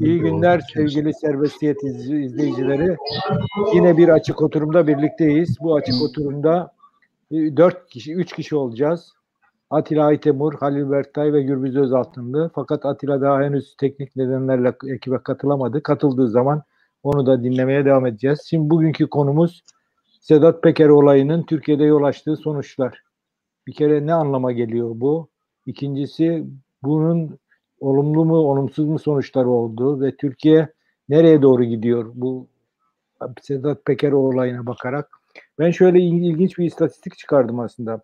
İyi günler sevgili serbestiyet izleyicileri. Yine bir açık oturumda birlikteyiz. Bu açık oturumda e, dört kişi, üç kişi olacağız. Atilla Aytemur, Halil Berktay ve Gürbüz Özaltınlı. Fakat Atilla daha henüz teknik nedenlerle ekibe katılamadı. Katıldığı zaman onu da dinlemeye devam edeceğiz. Şimdi bugünkü konumuz Sedat Peker olayının Türkiye'de yol açtığı sonuçlar. Bir kere ne anlama geliyor bu? İkincisi bunun olumlu mu olumsuz mu sonuçları oldu ve Türkiye nereye doğru gidiyor bu Sedat Peker olayına bakarak. Ben şöyle ilginç bir istatistik çıkardım aslında.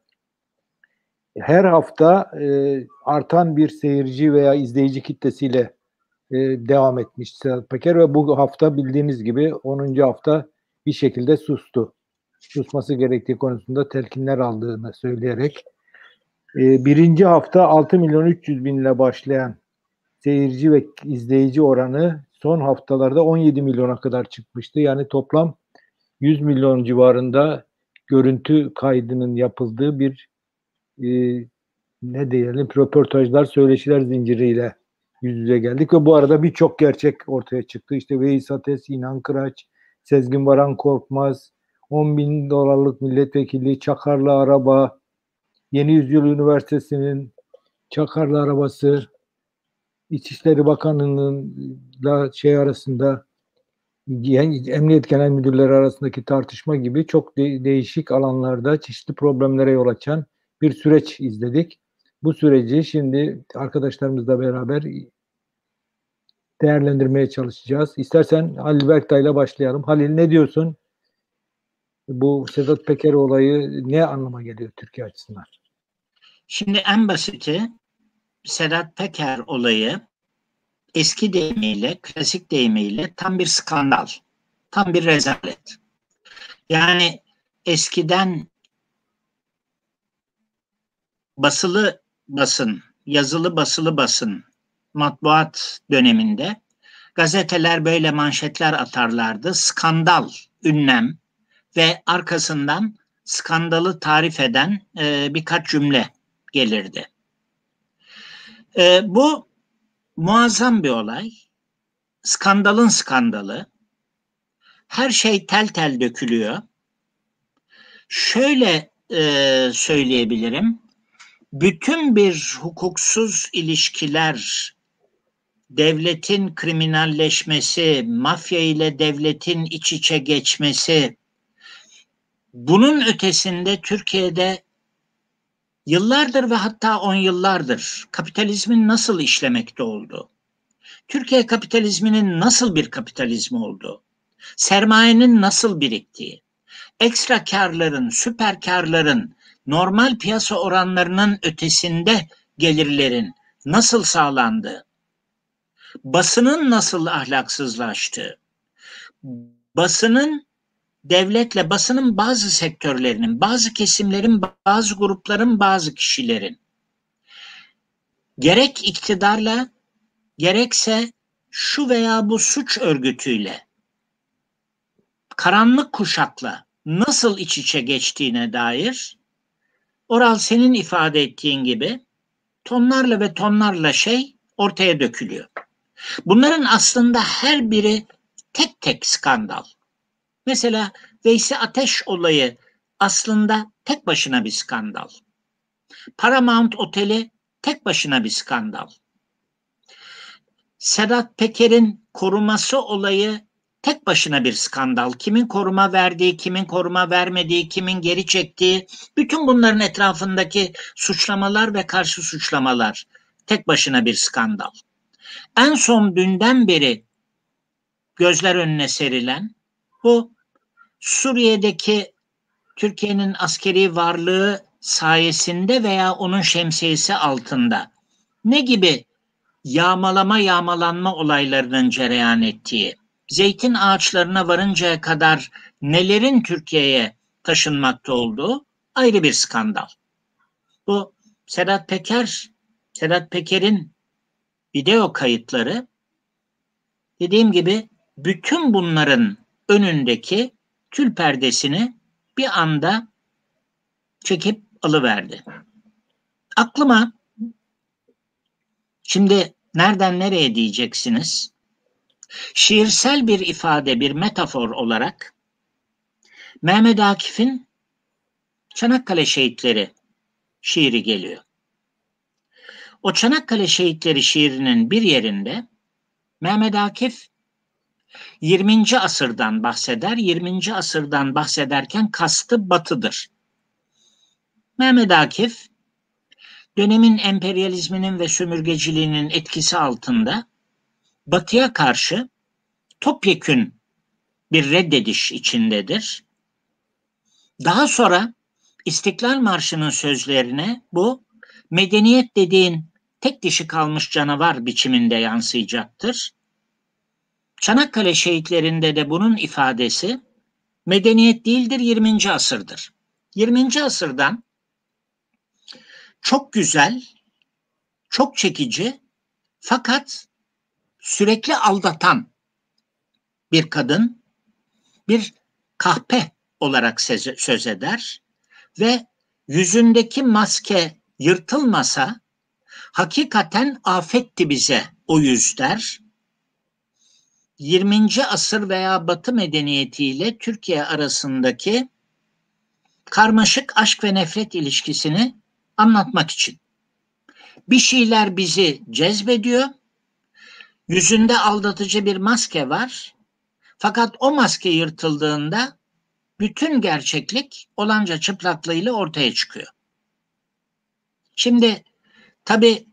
Her hafta e, artan bir seyirci veya izleyici kitlesiyle e, devam etmiş Sedat Peker ve bu hafta bildiğiniz gibi 10. hafta bir şekilde sustu. Susması gerektiği konusunda telkinler aldığını söyleyerek e, birinci hafta 6 milyon 300 bin ile başlayan seyirci ve izleyici oranı son haftalarda 17 milyona kadar çıkmıştı. Yani toplam 100 milyon civarında görüntü kaydının yapıldığı bir e, ne diyelim röportajlar, söyleşiler zinciriyle yüz yüze geldik ve bu arada birçok gerçek ortaya çıktı. İşte Veys Ates, İnan Kıraç, Sezgin Baran Korkmaz, 10 bin dolarlık milletvekili, Çakarlı araba, Yeni Yüzyıl Üniversitesi'nin Çakarlı arabası, İçişleri Bakanı'nın da şey arasında yani Emniyet Genel Müdürleri arasındaki tartışma gibi çok de- değişik alanlarda çeşitli problemlere yol açan bir süreç izledik. Bu süreci şimdi arkadaşlarımızla beraber değerlendirmeye çalışacağız. İstersen Halil Berktay'la başlayalım. Halil ne diyorsun? Bu Sedat Peker olayı ne anlama geliyor Türkiye açısından? Şimdi en basiti Sedat Peker olayı eski deyimiyle, klasik deyimiyle tam bir skandal, tam bir rezalet. Yani eskiden basılı basın, yazılı basılı basın, matbuat döneminde gazeteler böyle manşetler atarlardı. Skandal, ünlem ve arkasından skandalı tarif eden e, birkaç cümle gelirdi. E, bu muazzam bir olay. Skandalın skandalı. Her şey tel tel dökülüyor. Şöyle e, söyleyebilirim. Bütün bir hukuksuz ilişkiler, devletin kriminalleşmesi, mafya ile devletin iç içe geçmesi, bunun ötesinde Türkiye'de Yıllardır ve hatta on yıllardır kapitalizmin nasıl işlemekte olduğu, Türkiye kapitalizminin nasıl bir kapitalizm olduğu, sermayenin nasıl biriktiği, ekstra karların, süper karların, normal piyasa oranlarının ötesinde gelirlerin nasıl sağlandığı, basının nasıl ahlaksızlaştığı, basının devletle basının bazı sektörlerinin, bazı kesimlerin, bazı grupların, bazı kişilerin gerek iktidarla gerekse şu veya bu suç örgütüyle karanlık kuşakla nasıl iç içe geçtiğine dair Oral senin ifade ettiğin gibi tonlarla ve tonlarla şey ortaya dökülüyor. Bunların aslında her biri tek tek skandal. Mesela Veysi Ateş olayı aslında tek başına bir skandal. Paramount Oteli tek başına bir skandal. Sedat Peker'in koruması olayı tek başına bir skandal. Kimin koruma verdiği, kimin koruma vermediği, kimin geri çektiği, bütün bunların etrafındaki suçlamalar ve karşı suçlamalar tek başına bir skandal. En son dünden beri gözler önüne serilen bu Suriye'deki Türkiye'nin askeri varlığı sayesinde veya onun şemsiyesi altında ne gibi yağmalama yağmalanma olaylarının cereyan ettiği, zeytin ağaçlarına varıncaya kadar nelerin Türkiye'ye taşınmakta olduğu ayrı bir skandal. Bu Sedat Peker, Sedat Peker'in video kayıtları dediğim gibi bütün bunların önündeki tül perdesini bir anda çekip alıverdi. Aklıma şimdi Nereden nereye diyeceksiniz? Şiirsel bir ifade, bir metafor olarak Mehmet Akif'in Çanakkale Şehitleri şiiri geliyor. O Çanakkale Şehitleri şiirinin bir yerinde Mehmet Akif 20. asırdan bahseder. 20. asırdan bahsederken kastı batıdır. Mehmet Akif dönemin emperyalizminin ve sömürgeciliğinin etkisi altında batıya karşı topyekün bir reddediş içindedir. Daha sonra İstiklal Marşı'nın sözlerine bu medeniyet dediğin tek dişi kalmış canavar biçiminde yansıyacaktır. Çanakkale şehitlerinde de bunun ifadesi medeniyet değildir 20. asırdır. 20. asırdan çok güzel, çok çekici fakat sürekli aldatan bir kadın bir kahpe olarak söz eder ve yüzündeki maske yırtılmasa hakikaten afetti bize o yüzler. 20. asır veya Batı medeniyetiyle Türkiye arasındaki karmaşık aşk ve nefret ilişkisini anlatmak için. Bir şeyler bizi cezbediyor. Yüzünde aldatıcı bir maske var. Fakat o maske yırtıldığında bütün gerçeklik olanca çıplaklığıyla ortaya çıkıyor. Şimdi tabi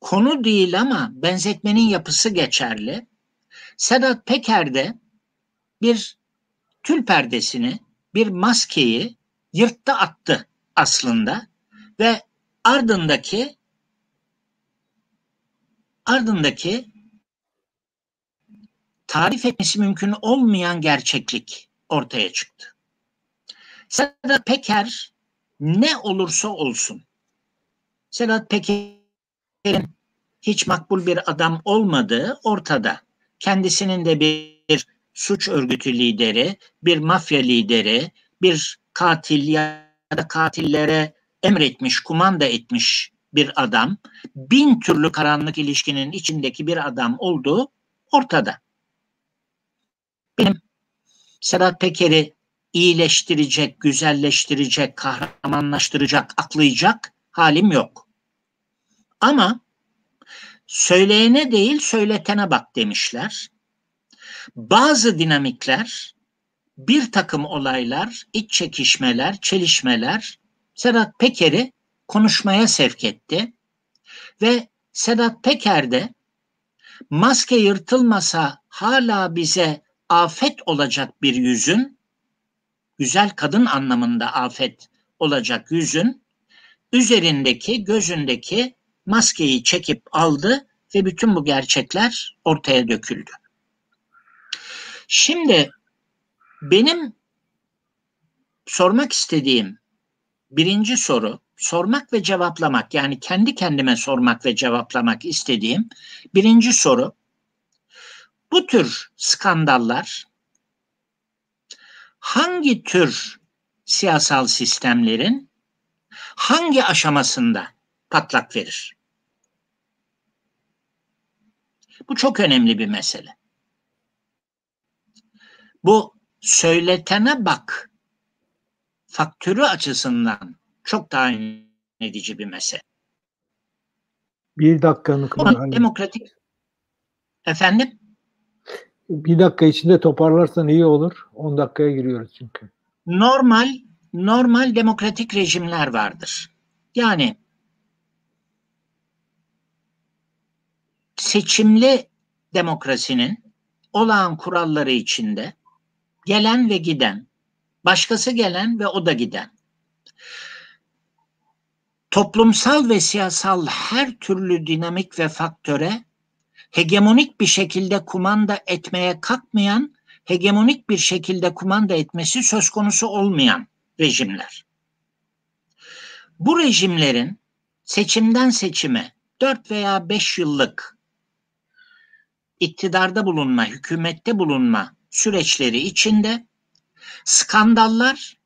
konu değil ama benzetmenin yapısı geçerli. Sedat Peker de bir tül perdesini, bir maskeyi yırttı attı aslında ve ardındaki ardındaki tarif etmesi mümkün olmayan gerçeklik ortaya çıktı. Sedat Peker ne olursa olsun Sedat Peker'in hiç makbul bir adam olmadığı ortada. Kendisinin de bir suç örgütü lideri, bir mafya lideri, bir katil ya da katillere emretmiş, kumanda etmiş bir adam, bin türlü karanlık ilişkinin içindeki bir adam olduğu ortada. Benim Sedat Peker'i iyileştirecek, güzelleştirecek, kahramanlaştıracak, aklayacak halim yok. Ama söyleyene değil söyletene bak demişler. Bazı dinamikler, bir takım olaylar, iç çekişmeler, çelişmeler Sedat Peker'i konuşmaya sevk etti. Ve Sedat Peker de maske yırtılmasa hala bize afet olacak bir yüzün, güzel kadın anlamında afet olacak yüzün, üzerindeki, gözündeki maskeyi çekip aldı ve bütün bu gerçekler ortaya döküldü. Şimdi benim sormak istediğim birinci soru, sormak ve cevaplamak yani kendi kendime sormak ve cevaplamak istediğim birinci soru, bu tür skandallar hangi tür siyasal sistemlerin hangi aşamasında patlak verir? Bu çok önemli bir mesele. Bu söyletene bak faktörü açısından çok daha edici bir mesele. Bir dakikanın Ama demokratik efendim bir dakika içinde toparlarsan iyi olur. 10 dakikaya giriyoruz çünkü. Normal normal demokratik rejimler vardır. Yani seçimli demokrasinin olağan kuralları içinde gelen ve giden, başkası gelen ve o da giden, toplumsal ve siyasal her türlü dinamik ve faktöre hegemonik bir şekilde kumanda etmeye kalkmayan, hegemonik bir şekilde kumanda etmesi söz konusu olmayan rejimler. Bu rejimlerin seçimden seçime 4 veya 5 yıllık iktidarda bulunma, hükümette bulunma süreçleri içinde skandallar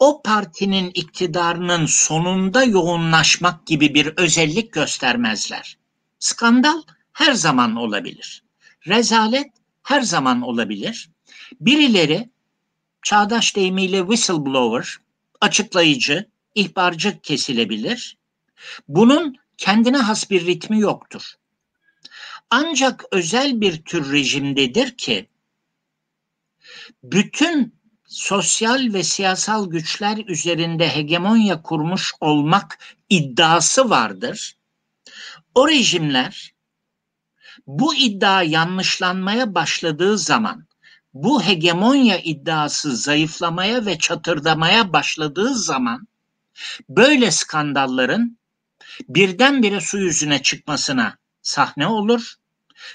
o partinin iktidarının sonunda yoğunlaşmak gibi bir özellik göstermezler. Skandal her zaman olabilir. Rezalet her zaman olabilir. Birileri çağdaş deyimiyle whistleblower, açıklayıcı, ihbarcı kesilebilir. Bunun kendine has bir ritmi yoktur. Ancak özel bir tür rejimdedir ki bütün sosyal ve siyasal güçler üzerinde hegemonya kurmuş olmak iddiası vardır. O rejimler bu iddia yanlışlanmaya başladığı zaman bu hegemonya iddiası zayıflamaya ve çatırdamaya başladığı zaman böyle skandalların birdenbire su yüzüne çıkmasına sahne olur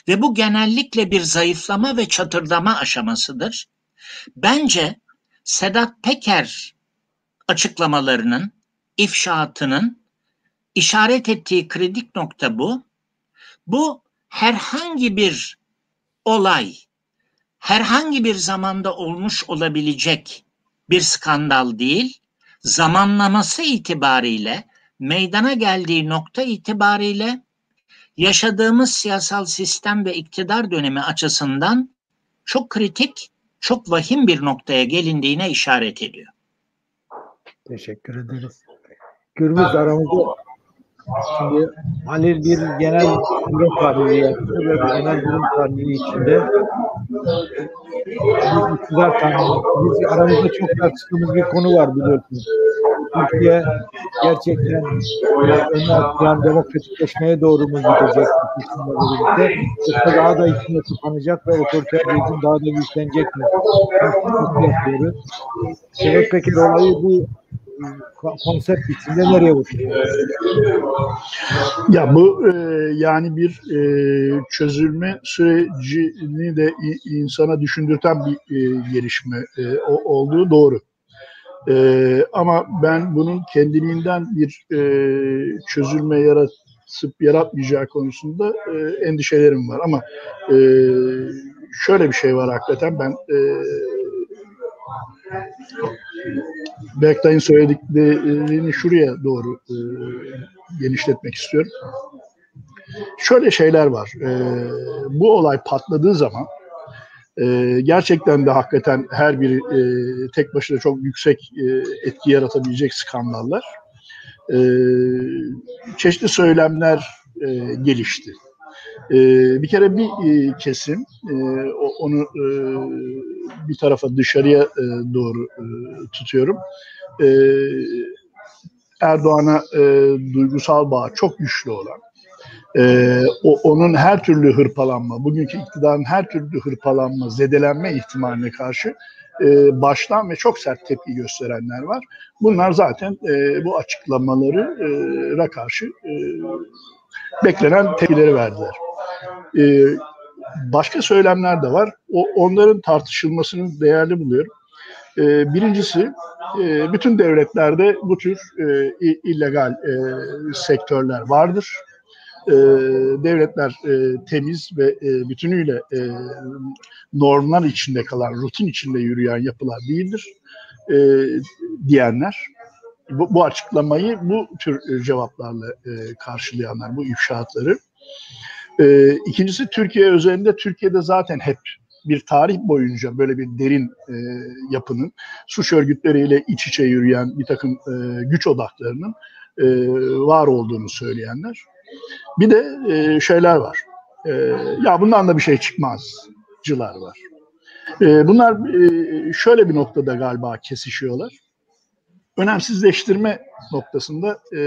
ve bu genellikle bir zayıflama ve çatırdama aşamasıdır. Bence Sedat Peker açıklamalarının, ifşaatının işaret ettiği kritik nokta bu. Bu herhangi bir olay, herhangi bir zamanda olmuş olabilecek bir skandal değil, zamanlaması itibariyle, meydana geldiği nokta itibariyle yaşadığımız siyasal sistem ve iktidar dönemi açısından çok kritik, çok vahim bir noktaya gelindiğine işaret ediyor. Teşekkür ederiz. Gürbüz aramızda Şimdi Halil bir genel durum tahlili yaptı ve bu genel durum tahlili içinde bir iktidar tahlili. Biz aramızda çok tartıştığımız bir konu var biliyorsunuz. Türkiye gerçekten önüne atılan demokratikleşmeye doğru mu gidecek birlikte yoksa daha da içine tıkanacak ve otoriter rejim daha da güçlenecek mi? Sebep Peker olayı bu konsept içinde nereye oturuyor? Ya bu e, yani bir e, çözülme sürecini de insana düşündürten bir e, gelişme e, olduğu doğru. E, ama ben bunun kendiliğinden bir e, çözülme yaratıp yaratmayacağı konusunda e, endişelerim var. Ama e, şöyle bir şey var hakikaten ben e, Berktay'ın söylediklerini şuraya doğru e, genişletmek istiyorum. Şöyle şeyler var. E, bu olay patladığı zaman e, gerçekten de hakikaten her biri e, tek başına çok yüksek e, etki yaratabilecek skandallar. E, çeşitli söylemler e, gelişti. E, bir kere bir e, kesim e, onu e, bir tarafa dışarıya e, doğru e, tutuyorum. E, Erdoğan'a e, duygusal bağ çok güçlü olan, e, o, onun her türlü hırpalanma, bugünkü iktidarın her türlü hırpalanma, zedelenme ihtimaline karşı e, baştan ve çok sert tepki gösterenler var. Bunlar zaten e, bu açıklamalara karşı e, beklenen tepkileri verdiler. E, başka söylemler de var. O, onların tartışılmasını değerli buluyorum. E, birincisi e, bütün devletlerde bu tür e, illegal e, sektörler vardır. E, devletler e, temiz ve e, bütünüyle e, normlar içinde kalan, rutin içinde yürüyen yapılar değildir e, diyenler. Bu, bu açıklamayı bu tür cevaplarla e, karşılayanlar, bu ifşaatları. E, ikincisi Türkiye özelinde Türkiye'de zaten hep bir tarih boyunca böyle bir derin e, yapının suç örgütleriyle iç içe yürüyen bir takım e, güç odaklarının e, var olduğunu söyleyenler. Bir de e, şeyler var. E, ya bundan da bir şey çıkmazcılar var. E, bunlar e, şöyle bir noktada galiba kesişiyorlar. Önemsizleştirme noktasında e,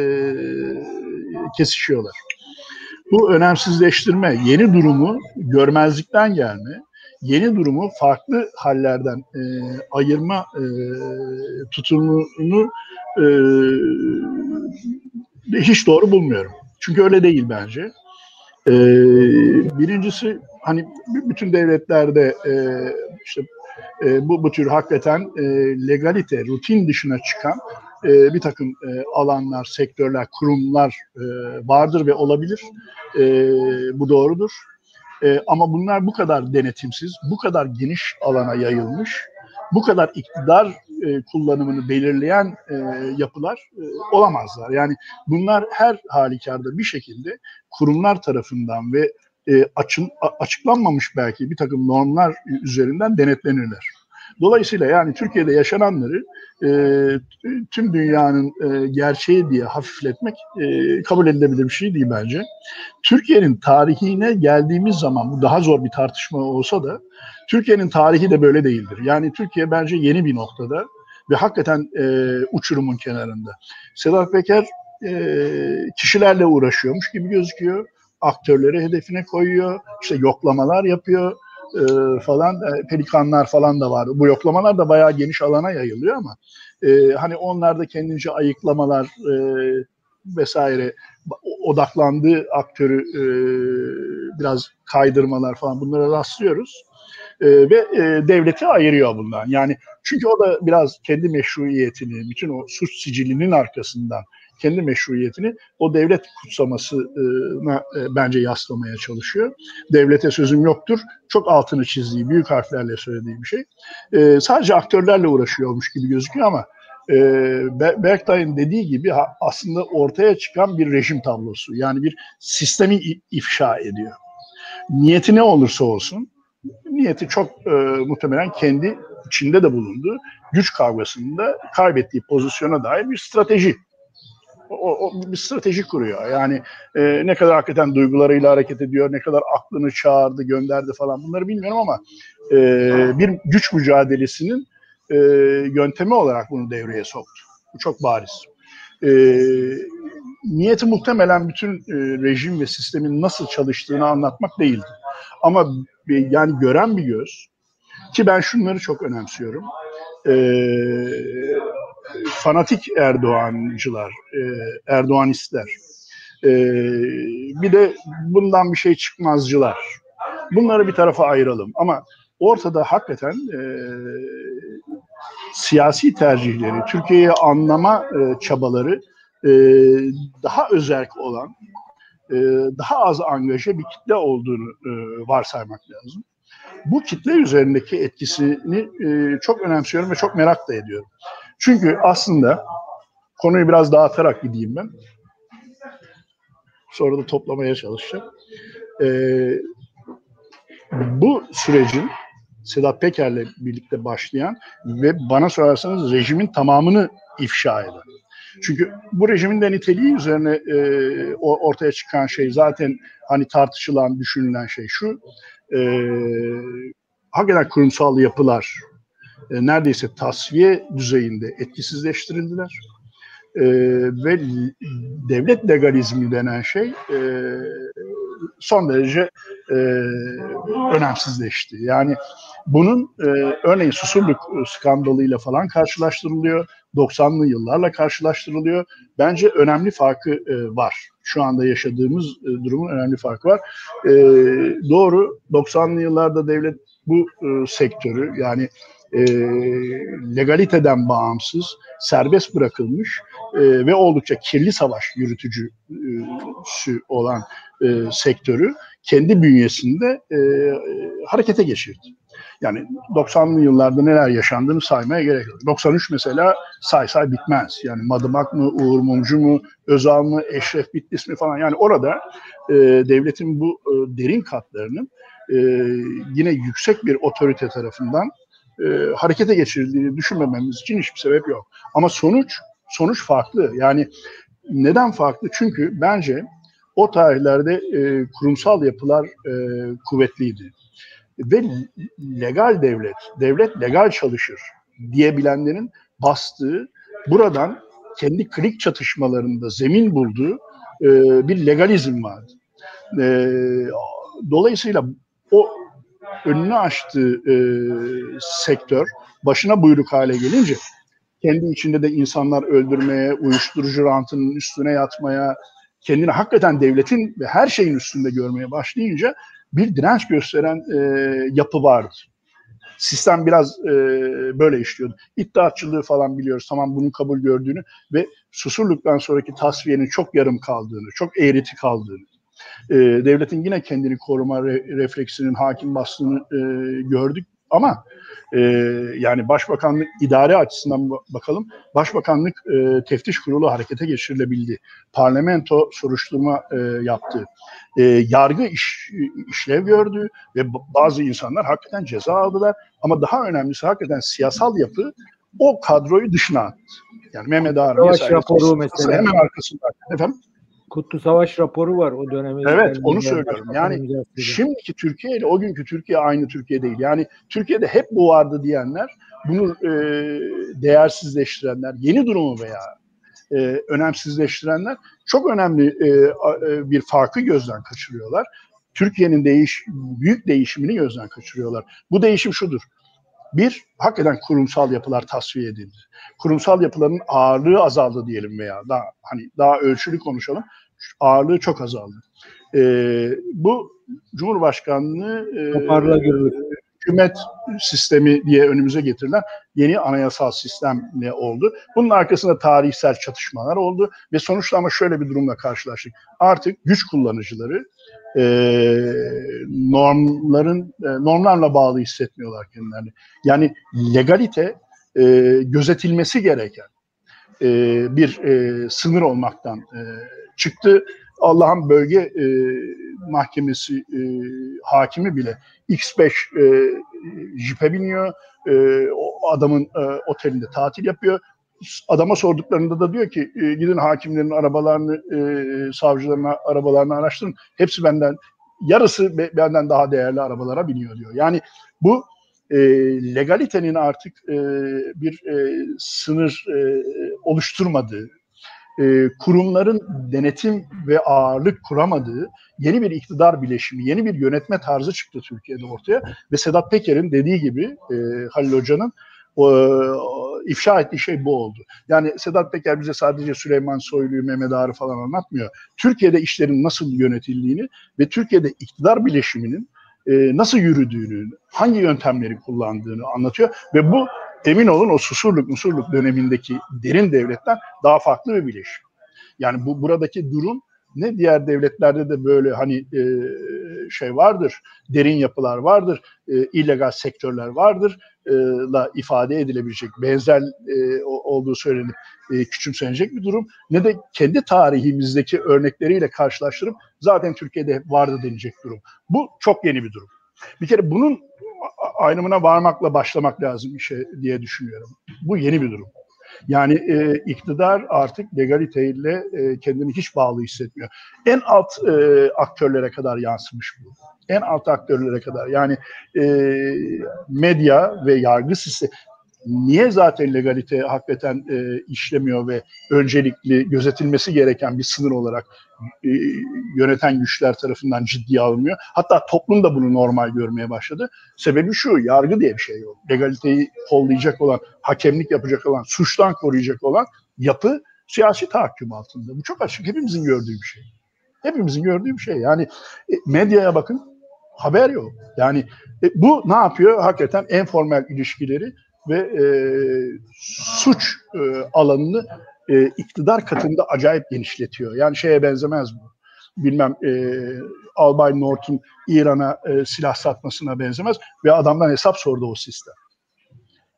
kesişiyorlar. Bu önemsizleştirme, yeni durumu görmezlikten gelme, yeni durumu farklı hallerden e, ayırma e, tutumunu e, hiç doğru bulmuyorum. Çünkü öyle değil bence. E, birincisi hani bütün devletlerde e, işte e, bu, bu tür hakikaten e, legalite, rutin dışına çıkan e, bir takım e, alanlar, sektörler, kurumlar e, vardır ve olabilir. E, bu doğrudur. E, ama bunlar bu kadar denetimsiz, bu kadar geniş alana yayılmış, bu kadar iktidar e, kullanımını belirleyen e, yapılar e, olamazlar. Yani bunlar her halükarda bir şekilde kurumlar tarafından ve e, açın, açıklanmamış belki bir takım normlar üzerinden denetlenirler. Dolayısıyla yani Türkiye'de yaşananları e, tüm dünyanın e, gerçeği diye hafifletmek e, kabul edilebilir bir şey değil bence. Türkiye'nin tarihine geldiğimiz zaman bu daha zor bir tartışma olsa da Türkiye'nin tarihi de böyle değildir. Yani Türkiye bence yeni bir noktada ve hakikaten e, uçurumun kenarında. Sedat Peker e, kişilerle uğraşıyormuş gibi gözüküyor. Aktörleri hedefine koyuyor, işte yoklamalar yapıyor e, falan e, pelikanlar falan da var. Bu yoklamalar da bayağı geniş alana yayılıyor ama e, hani onlar da kendince ayıklamalar e, vesaire odaklandığı aktörü e, biraz kaydırmalar falan bunlara rastlıyoruz. E, ve e, devleti ayırıyor bundan. Yani çünkü o da biraz kendi meşruiyetini, bütün o suç sicilinin arkasından kendi meşruiyetini o devlet kutsamasına e, bence yaslamaya çalışıyor. Devlete sözüm yoktur. Çok altını çizdiği, büyük harflerle söylediği bir şey. E, sadece aktörlerle uğraşıyormuş gibi gözüküyor ama e, Berktay'ın dediği gibi aslında ortaya çıkan bir rejim tablosu. Yani bir sistemi ifşa ediyor. Niyeti ne olursa olsun, niyeti çok e, muhtemelen kendi içinde de bulunduğu güç kavgasında kaybettiği pozisyona dair bir strateji o, o bir strateji kuruyor. Yani e, ne kadar hakikaten duygularıyla hareket ediyor, ne kadar aklını çağırdı, gönderdi falan bunları bilmiyorum ama e, bir güç mücadelesinin e, yöntemi olarak bunu devreye soktu. Bu çok bariz. E, niyeti muhtemelen bütün e, rejim ve sistemin nasıl çalıştığını anlatmak değildi. Ama e, yani gören bir göz ki ben şunları çok önemsiyorum. E, fanatik Erdoğancılar, e, Erdoğanistler, e, bir de bundan bir şey çıkmazcılar. Bunları bir tarafa ayıralım. Ama ortada hakikaten e, siyasi tercihleri, Türkiye'yi anlama çabaları daha özerk olan, daha az angaje bir kitle olduğunu varsaymak lazım. Bu kitle üzerindeki etkisini çok önemsiyorum ve çok merak da ediyorum. Çünkü aslında konuyu biraz dağıtarak gideyim ben. Sonra da toplamaya çalışacağım. Ee, bu sürecin Sedat Peker'le birlikte başlayan ve bana sorarsanız rejimin tamamını ifşa eden. Çünkü bu rejimin de niteliği üzerine e, ortaya çıkan şey zaten hani tartışılan, düşünülen şey şu. E, hakikaten kurumsal yapılar, e, neredeyse tasfiye düzeyinde etkisizleştirildiler. E, ve devlet legalizmi denen şey e, son derece e, önemsizleşti. Yani bunun e, örneğin Susurluk skandalıyla falan karşılaştırılıyor. 90'lı yıllarla karşılaştırılıyor. Bence önemli farkı e, var. Şu anda yaşadığımız e, durumun önemli farkı var. E, doğru 90'lı yıllarda devlet bu e, sektörü yani e, legaliteden bağımsız, serbest bırakılmış e, ve oldukça kirli savaş yürütücüsü olan e, sektörü kendi bünyesinde e, harekete geçirdi. Yani 90'lı yıllarda neler yaşandığını saymaya gerek yok. 93 mesela say say bitmez. Yani Madımak mı, Uğur Mumcu mu, Özal mı, Eşref Bitlis mi falan. Yani orada e, devletin bu e, derin katlarının e, yine yüksek bir otorite tarafından e, harekete geçirildiğini düşünmememiz için hiçbir sebep yok. Ama sonuç sonuç farklı. Yani neden farklı? Çünkü bence o tarihlerde e, kurumsal yapılar e, kuvvetliydi. Ve legal devlet, devlet legal çalışır diyebilenlerin bastığı, buradan kendi klik çatışmalarında zemin bulduğu e, bir legalizm vardı. E, dolayısıyla o önünü açtığı e, sektör başına buyruk hale gelince kendi içinde de insanlar öldürmeye, uyuşturucu rantının üstüne yatmaya, kendini hakikaten devletin ve her şeyin üstünde görmeye başlayınca bir direnç gösteren e, yapı vardı. Sistem biraz e, böyle işliyordu. İddiatçılığı falan biliyoruz. Tamam bunun kabul gördüğünü ve Susurluk'tan sonraki tasfiyenin çok yarım kaldığını, çok eğreti kaldığını, e, devletin yine kendini koruma re, refleksinin hakim bastığını e, gördük. Ama e, yani başbakanlık idare açısından bakalım. Başbakanlık e, teftiş kurulu harekete geçirilebildi. Parlamento soruşturma e, yaptı. E, yargı iş, işlev gördü ve bazı insanlar hakikaten ceza aldılar. Ama daha önemlisi hakikaten siyasal yapı o kadroyu dışına attı. Yani Mehmet Ağar Savaş raporu mesela. Hemen arkasında. Efendim? Kutlu Savaş raporu var o dönemin. Evet onu söylüyorum. Yani şimdiki Türkiye ile o günkü Türkiye aynı Türkiye değil. Yani Türkiye'de hep bu vardı diyenler bunu e, değersizleştirenler, yeni durumu veya e, önemsizleştirenler çok önemli e, e, bir farkı gözden kaçırıyorlar. Türkiye'nin değiş büyük değişimini gözden kaçırıyorlar. Bu değişim şudur. Bir, hakikaten kurumsal yapılar tasfiye edildi. Kurumsal yapıların ağırlığı azaldı diyelim veya daha hani daha ölçülü konuşalım. Ağırlığı çok azaldı. Ee, bu Cumhurbaşkanlığı e, hükümet sistemi diye önümüze getirilen yeni anayasal sistemle oldu. Bunun arkasında tarihsel çatışmalar oldu ve sonuçta ama şöyle bir durumla karşılaştık. Artık güç kullanıcıları e, normların e, normlarla bağlı hissetmiyorlar kendilerini. Yani legalite e, gözetilmesi gereken e, bir e, sınır olmaktan e, çıktı. Allah'ın bölge mahkemesi hakimi bile X5 e, jipe biniyor, o adamın otelinde tatil yapıyor. Adama sorduklarında da diyor ki gidin hakimlerin arabalarını, e, arabalarını araştırın. Hepsi benden, yarısı benden daha değerli arabalara biniyor diyor. Yani bu e, legalitenin artık e, bir e, sınır e, oluşturmadığı, e, kurumların denetim ve ağırlık kuramadığı yeni bir iktidar bileşimi, yeni bir yönetme tarzı çıktı Türkiye'de ortaya. Ve Sedat Peker'in dediği gibi e, Halil Hoca'nın o, ifşa ettiği şey bu oldu. Yani Sedat Peker bize sadece Süleyman Soylu'yu, Mehmet Ağar'ı falan anlatmıyor. Türkiye'de işlerin nasıl yönetildiğini ve Türkiye'de iktidar bileşiminin e, nasıl yürüdüğünü, hangi yöntemleri kullandığını anlatıyor ve bu emin olun o susurluk musurluk dönemindeki derin devletten daha farklı bir bileşim. Yani bu buradaki durum ne diğer devletlerde de böyle hani e, şey vardır, derin yapılar vardır, e, illegal sektörler vardır e, la ifade edilebilecek, benzer e, olduğu söylenip e, küçümsenecek bir durum. Ne de kendi tarihimizdeki örnekleriyle karşılaştırıp zaten Türkiye'de vardı denecek durum. Bu çok yeni bir durum. Bir kere bunun ayrımına varmakla başlamak lazım işe diye düşünüyorum. Bu yeni bir durum. Yani e, iktidar artık legaliteyle e, kendini hiç bağlı hissetmiyor. En alt e, aktörlere kadar yansımış bu. En alt aktörlere kadar. Yani e, medya ve yargı sistemi niye zaten legalite hakikaten e, işlemiyor ve öncelikli gözetilmesi gereken bir sınır olarak e, yöneten güçler tarafından ciddiye alınmıyor. Hatta toplum da bunu normal görmeye başladı. Sebebi şu, yargı diye bir şey yok. Legaliteyi kollayacak olan, hakemlik yapacak olan, suçtan koruyacak olan yapı siyasi tahakküm altında. Bu çok açık, hepimizin gördüğü bir şey. Hepimizin gördüğü bir şey. Yani e, medyaya bakın, haber yok. Yani e, bu ne yapıyor? Hakikaten en formel ilişkileri ve e, suç e, alanını e, iktidar katında acayip genişletiyor. Yani şeye benzemez bu. Bilmem e, Albay North'un İran'a e, silah satmasına benzemez ve adamdan hesap sordu o sistem.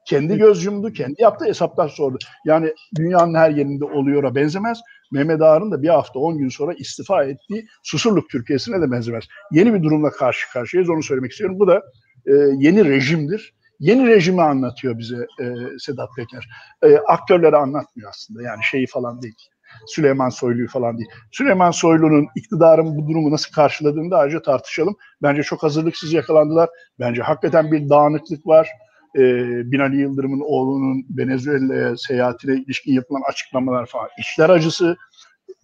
Kendi göz yumdu, kendi yaptığı hesaplar sordu. Yani dünyanın her yerinde oluyor'a benzemez. Mehmet Ağar'ın da bir hafta, on gün sonra istifa ettiği Susurluk Türkiye'sine de benzemez. Yeni bir durumla karşı karşıyayız, onu söylemek istiyorum. Bu da e, yeni rejimdir yeni rejimi anlatıyor bize e, Sedat Peker. E, aktörleri anlatmıyor aslında yani şeyi falan değil. Süleyman Soylu'yu falan değil. Süleyman Soylu'nun iktidarın bu durumu nasıl karşıladığını da ayrıca tartışalım. Bence çok hazırlıksız yakalandılar. Bence hakikaten bir dağınıklık var. Ee, Binali Yıldırım'ın oğlunun Venezuela'ya seyahatine ilişkin yapılan açıklamalar falan. İşler acısı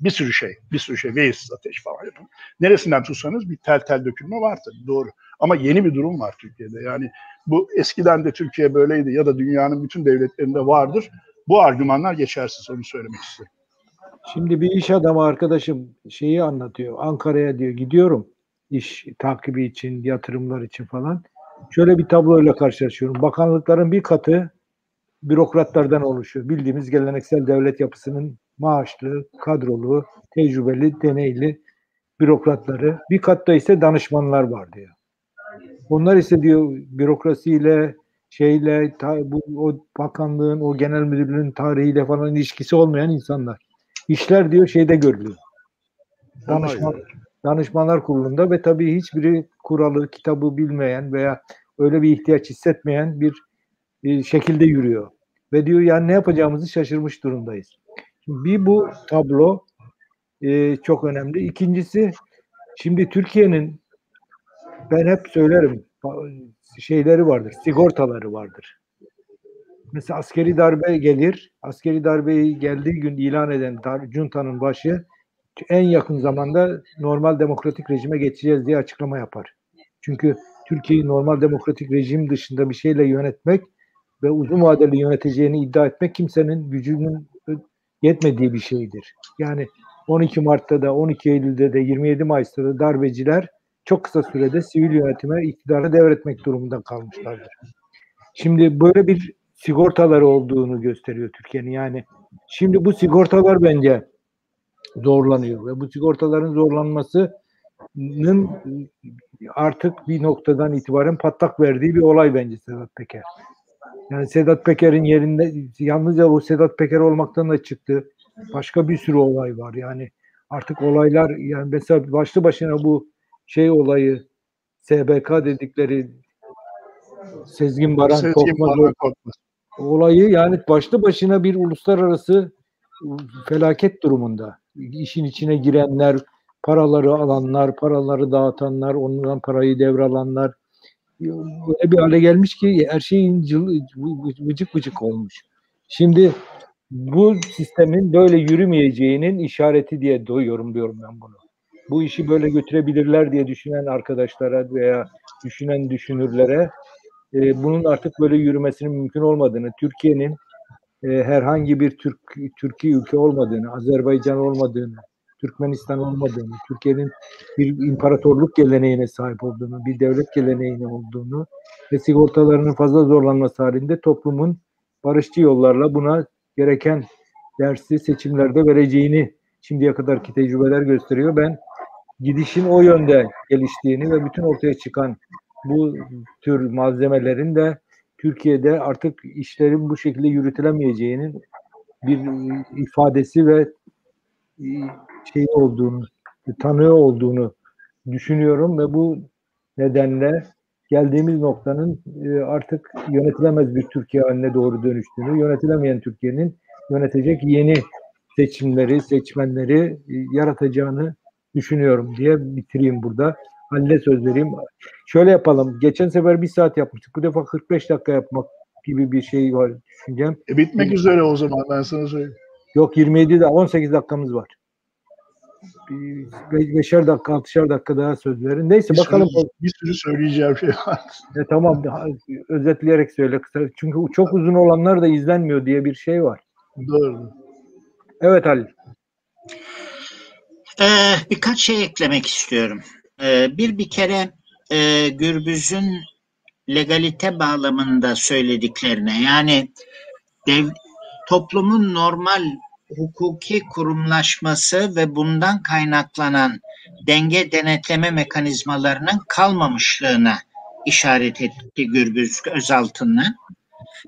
bir sürü şey, bir sürü şey, Veys ateş falan yapın. Neresinden tutsanız bir tel tel dökülme var tabii doğru. Ama yeni bir durum var Türkiye'de. Yani bu eskiden de Türkiye böyleydi ya da dünyanın bütün devletlerinde vardır. Bu argümanlar geçersiz onu söylemek istiyorum. Şimdi bir iş adamı arkadaşım şeyi anlatıyor. Ankara'ya diyor gidiyorum iş takibi için, yatırımlar için falan. Şöyle bir tabloyla karşılaşıyorum. Bakanlıkların bir katı bürokratlardan oluşuyor. Bildiğimiz geleneksel devlet yapısının maaşlı, kadrolu, tecrübeli, deneyli bürokratları. Bir katta ise danışmanlar var diyor. Onlar ise diyor bürokrasiyle şeyle ta, bu o bakanlığın o genel müdürlüğün tarihiyle falan ilişkisi olmayan insanlar. İşler diyor şeyde görülüyor. Danışman, danışmanlar kurulunda ve tabii hiçbiri kuralı, kitabı bilmeyen veya öyle bir ihtiyaç hissetmeyen bir, bir şekilde yürüyor. Ve diyor yani ne yapacağımızı şaşırmış durumdayız. Şimdi bir bu tablo e, çok önemli. İkincisi şimdi Türkiye'nin ben hep söylerim şeyleri vardır, sigortaları vardır. Mesela askeri darbe gelir, askeri darbeyi geldiği gün ilan eden Cunta'nın başı en yakın zamanda normal demokratik rejime geçeceğiz diye açıklama yapar. Çünkü Türkiye'yi normal demokratik rejim dışında bir şeyle yönetmek ve uzun vadeli yöneteceğini iddia etmek kimsenin gücünün yetmediği bir şeydir. Yani 12 Mart'ta da 12 Eylül'de de 27 Mayıs'ta da darbeciler çok kısa sürede sivil yönetime iktidarı devretmek durumunda kalmışlardır. Şimdi böyle bir sigortaları olduğunu gösteriyor Türkiye'nin. Yani şimdi bu sigortalar bence zorlanıyor ve bu sigortaların zorlanmasının artık bir noktadan itibaren patlak verdiği bir olay bence Sedat Peker. Yani Sedat Peker'in yerinde yalnızca o Sedat Peker olmaktan da çıktı. Başka bir sürü olay var. Yani artık olaylar yani mesela başlı başına bu şey olayı SBK dedikleri Sezgin Baran Sezgin Korkmaz, Baran Korkmaz olayı yani başlı başına bir uluslararası felaket durumunda. İşin içine girenler, paraları alanlar, paraları dağıtanlar, ondan parayı devralanlar böyle bir hale gelmiş ki her şeyin vıcık vıcık olmuş. Şimdi bu sistemin böyle yürümeyeceğinin işareti diye yorumluyorum ben bunu. Bu işi böyle götürebilirler diye düşünen arkadaşlara veya düşünen düşünürlere e, bunun artık böyle yürümesinin mümkün olmadığını, Türkiye'nin e, herhangi bir Türk Türkiye ülke olmadığını, Azerbaycan olmadığını, Türkmenistan olmadığını, Türkiye'nin bir imparatorluk geleneğine sahip olduğunu, bir devlet geleneğine olduğunu ve sigortalarının fazla zorlanması halinde toplumun barışçı yollarla buna gereken dersi seçimlerde vereceğini şimdiye kadarki tecrübeler gösteriyor. Ben gidişin o yönde geliştiğini ve bütün ortaya çıkan bu tür malzemelerin de Türkiye'de artık işlerin bu şekilde yürütülemeyeceğinin bir ifadesi ve şey olduğunu, tanığı olduğunu düşünüyorum ve bu nedenle geldiğimiz noktanın e, artık yönetilemez bir Türkiye haline doğru dönüştüğünü, yönetilemeyen Türkiye'nin yönetecek yeni seçimleri, seçmenleri e, yaratacağını düşünüyorum diye bitireyim burada. Halil'e söz vereyim. Şöyle yapalım. Geçen sefer bir saat yapmıştık. Bu defa 45 dakika yapmak gibi bir şey var düşüncem. E bitmek üzere o zaman ben sana söyleyeyim. Yok 27 de 18 dakikamız var. Bir beşer dakika, altışar dakika daha söz verin. Neyse bir bakalım. Sürü, bir sürü söyleyeceğim şey var. E, tamam özetleyerek söyle. Çünkü çok uzun olanlar da izlenmiyor diye bir şey var. Doğru. Evet Halil. Ee, birkaç şey eklemek istiyorum. Ee, bir bir kere e, Gürbüz'ün legalite bağlamında söylediklerine yani dev, toplumun normal hukuki kurumlaşması ve bundan kaynaklanan denge denetleme mekanizmalarının kalmamışlığına işaret etti Gürbüz Özaltın'la.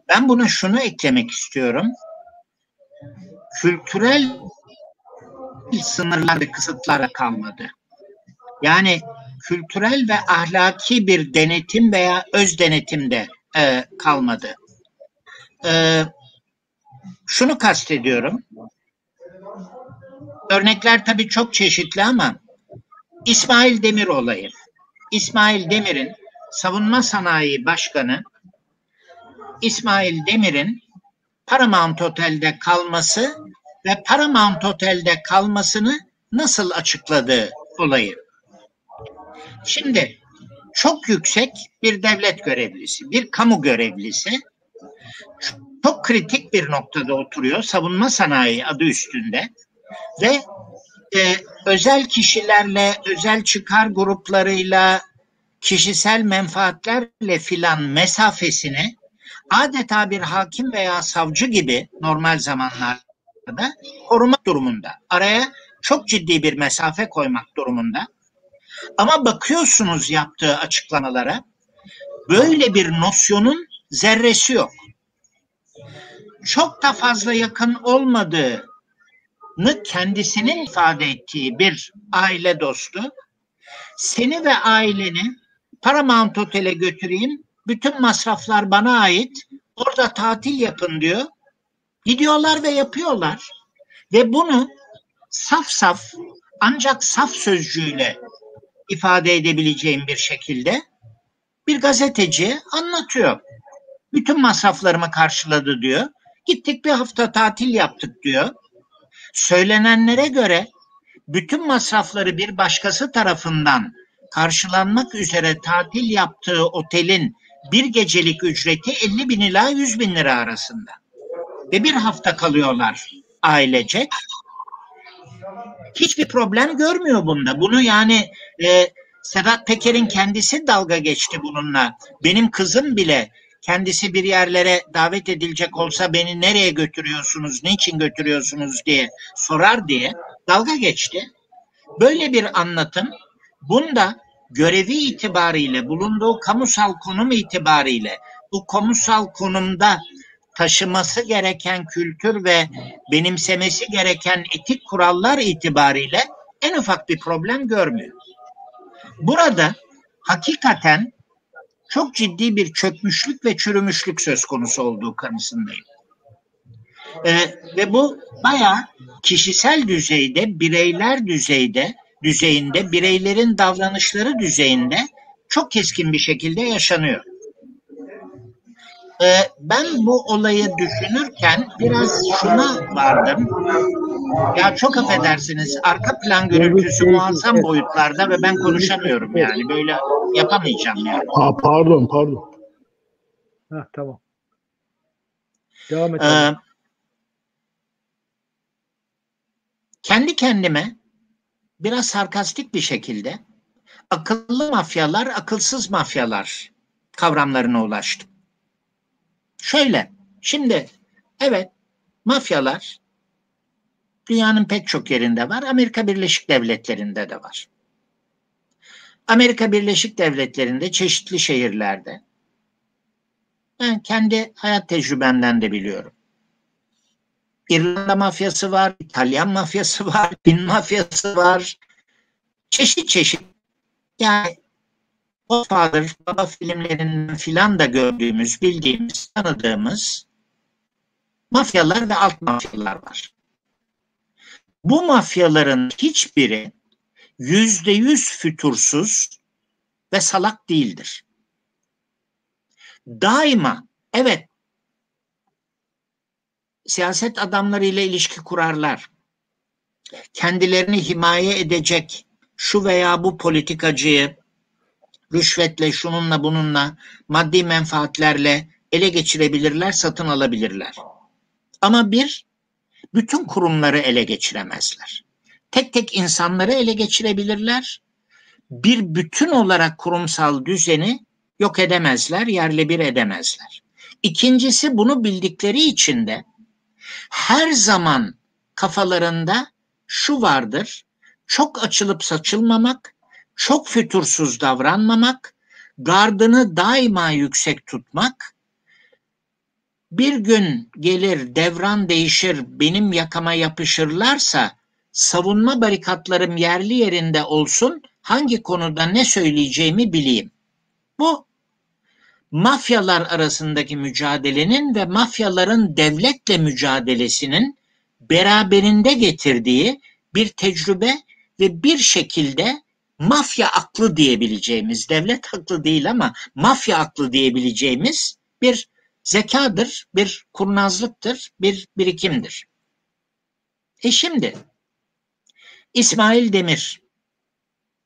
Ben buna şunu eklemek istiyorum. Kültürel sınırlar ve kısıtlara kalmadı. Yani kültürel ve ahlaki bir denetim veya öz denetim de e, kalmadı. E, şunu kastediyorum. Örnekler tabii çok çeşitli ama İsmail Demir olayı. İsmail Demir'in savunma sanayi başkanı İsmail Demir'in Paramount Otel'de kalması ve Paramount Otel'de kalmasını nasıl açıkladığı olayı. Şimdi çok yüksek bir devlet görevlisi, bir kamu görevlisi çok kritik bir noktada oturuyor. Savunma sanayi adı üstünde ve e, özel kişilerle, özel çıkar gruplarıyla, kişisel menfaatlerle filan mesafesini adeta bir hakim veya savcı gibi normal zamanlarda korumak durumunda. Araya çok ciddi bir mesafe koymak durumunda. Ama bakıyorsunuz yaptığı açıklamalara böyle bir nosyonun zerresi yok. Çok da fazla yakın olmadığını kendisinin ifade ettiği bir aile dostu seni ve aileni Paramount Otel'e götüreyim. Bütün masraflar bana ait. Orada tatil yapın diyor. Gidiyorlar ve yapıyorlar. Ve bunu saf saf ancak saf sözcüğüyle ifade edebileceğim bir şekilde bir gazeteci anlatıyor. Bütün masraflarımı karşıladı diyor. Gittik bir hafta tatil yaptık diyor. Söylenenlere göre bütün masrafları bir başkası tarafından karşılanmak üzere tatil yaptığı otelin bir gecelik ücreti 50 bin ila 100 bin lira arasında. Ve bir hafta kalıyorlar ailecek. Hiçbir problem görmüyor bunda. Bunu yani e, Sedat Peker'in kendisi dalga geçti bununla. Benim kızım bile kendisi bir yerlere davet edilecek olsa beni nereye götürüyorsunuz, niçin götürüyorsunuz diye sorar diye dalga geçti. Böyle bir anlatım bunda görevi itibariyle bulunduğu kamusal konum itibariyle bu kamusal konumda taşıması gereken kültür ve benimsemesi gereken etik kurallar itibariyle en ufak bir problem görmüyor. Burada hakikaten çok ciddi bir çökmüşlük ve çürümüşlük söz konusu olduğu kanısındayım. Ee, ve bu bayağı kişisel düzeyde, bireyler düzeyde, düzeyinde, bireylerin davranışları düzeyinde çok keskin bir şekilde yaşanıyor. Ee, ben bu olayı düşünürken biraz şuna vardım. Ya çok affedersiniz arka plan gürültüsü muazzam boyutlarda ve ben konuşamıyorum yani böyle yapamayacağım yani. Ha, pardon pardon. Ha, tamam. Devam et. Ee, kendi kendime biraz sarkastik bir şekilde akıllı mafyalar, akılsız mafyalar kavramlarına ulaştım. Şöyle, şimdi evet mafyalar dünyanın pek çok yerinde var. Amerika Birleşik Devletleri'nde de var. Amerika Birleşik Devletleri'nde çeşitli şehirlerde ben kendi hayat tecrübemden de biliyorum. İrlanda mafyası var, İtalyan mafyası var, Çin mafyası var. Çeşit çeşit. Yani Godfather, baba filmlerinden filan da gördüğümüz, bildiğimiz, tanıdığımız mafyalar ve alt mafyalar var. Bu mafyaların hiçbiri yüzde yüz fütursuz ve salak değildir. Daima evet siyaset adamlarıyla ilişki kurarlar. Kendilerini himaye edecek şu veya bu politikacıyı rüşvetle, şununla bununla, maddi menfaatlerle ele geçirebilirler, satın alabilirler. Ama bir, bütün kurumları ele geçiremezler. Tek tek insanları ele geçirebilirler. Bir bütün olarak kurumsal düzeni yok edemezler, yerle bir edemezler. İkincisi bunu bildikleri için de her zaman kafalarında şu vardır. Çok açılıp saçılmamak, çok fütursuz davranmamak, gardını daima yüksek tutmak, bir gün gelir devran değişir benim yakama yapışırlarsa savunma barikatlarım yerli yerinde olsun hangi konuda ne söyleyeceğimi bileyim. Bu mafyalar arasındaki mücadelenin ve mafyaların devletle mücadelesinin beraberinde getirdiği bir tecrübe ve bir şekilde mafya aklı diyebileceğimiz, devlet aklı değil ama mafya aklı diyebileceğimiz bir zekadır, bir kurnazlıktır, bir birikimdir. E şimdi İsmail Demir,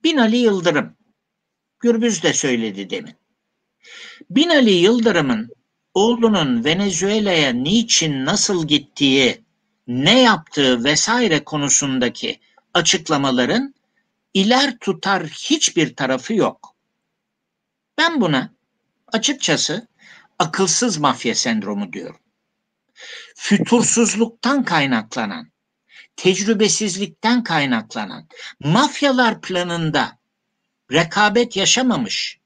Binali Yıldırım, Gürbüz de söyledi demin. Binali Yıldırım'ın oğlunun Venezuela'ya niçin nasıl gittiği, ne yaptığı vesaire konusundaki açıklamaların iler tutar hiçbir tarafı yok. Ben buna açıkçası akılsız mafya sendromu diyorum. Fütursuzluktan kaynaklanan, tecrübesizlikten kaynaklanan, mafyalar planında rekabet yaşamamış,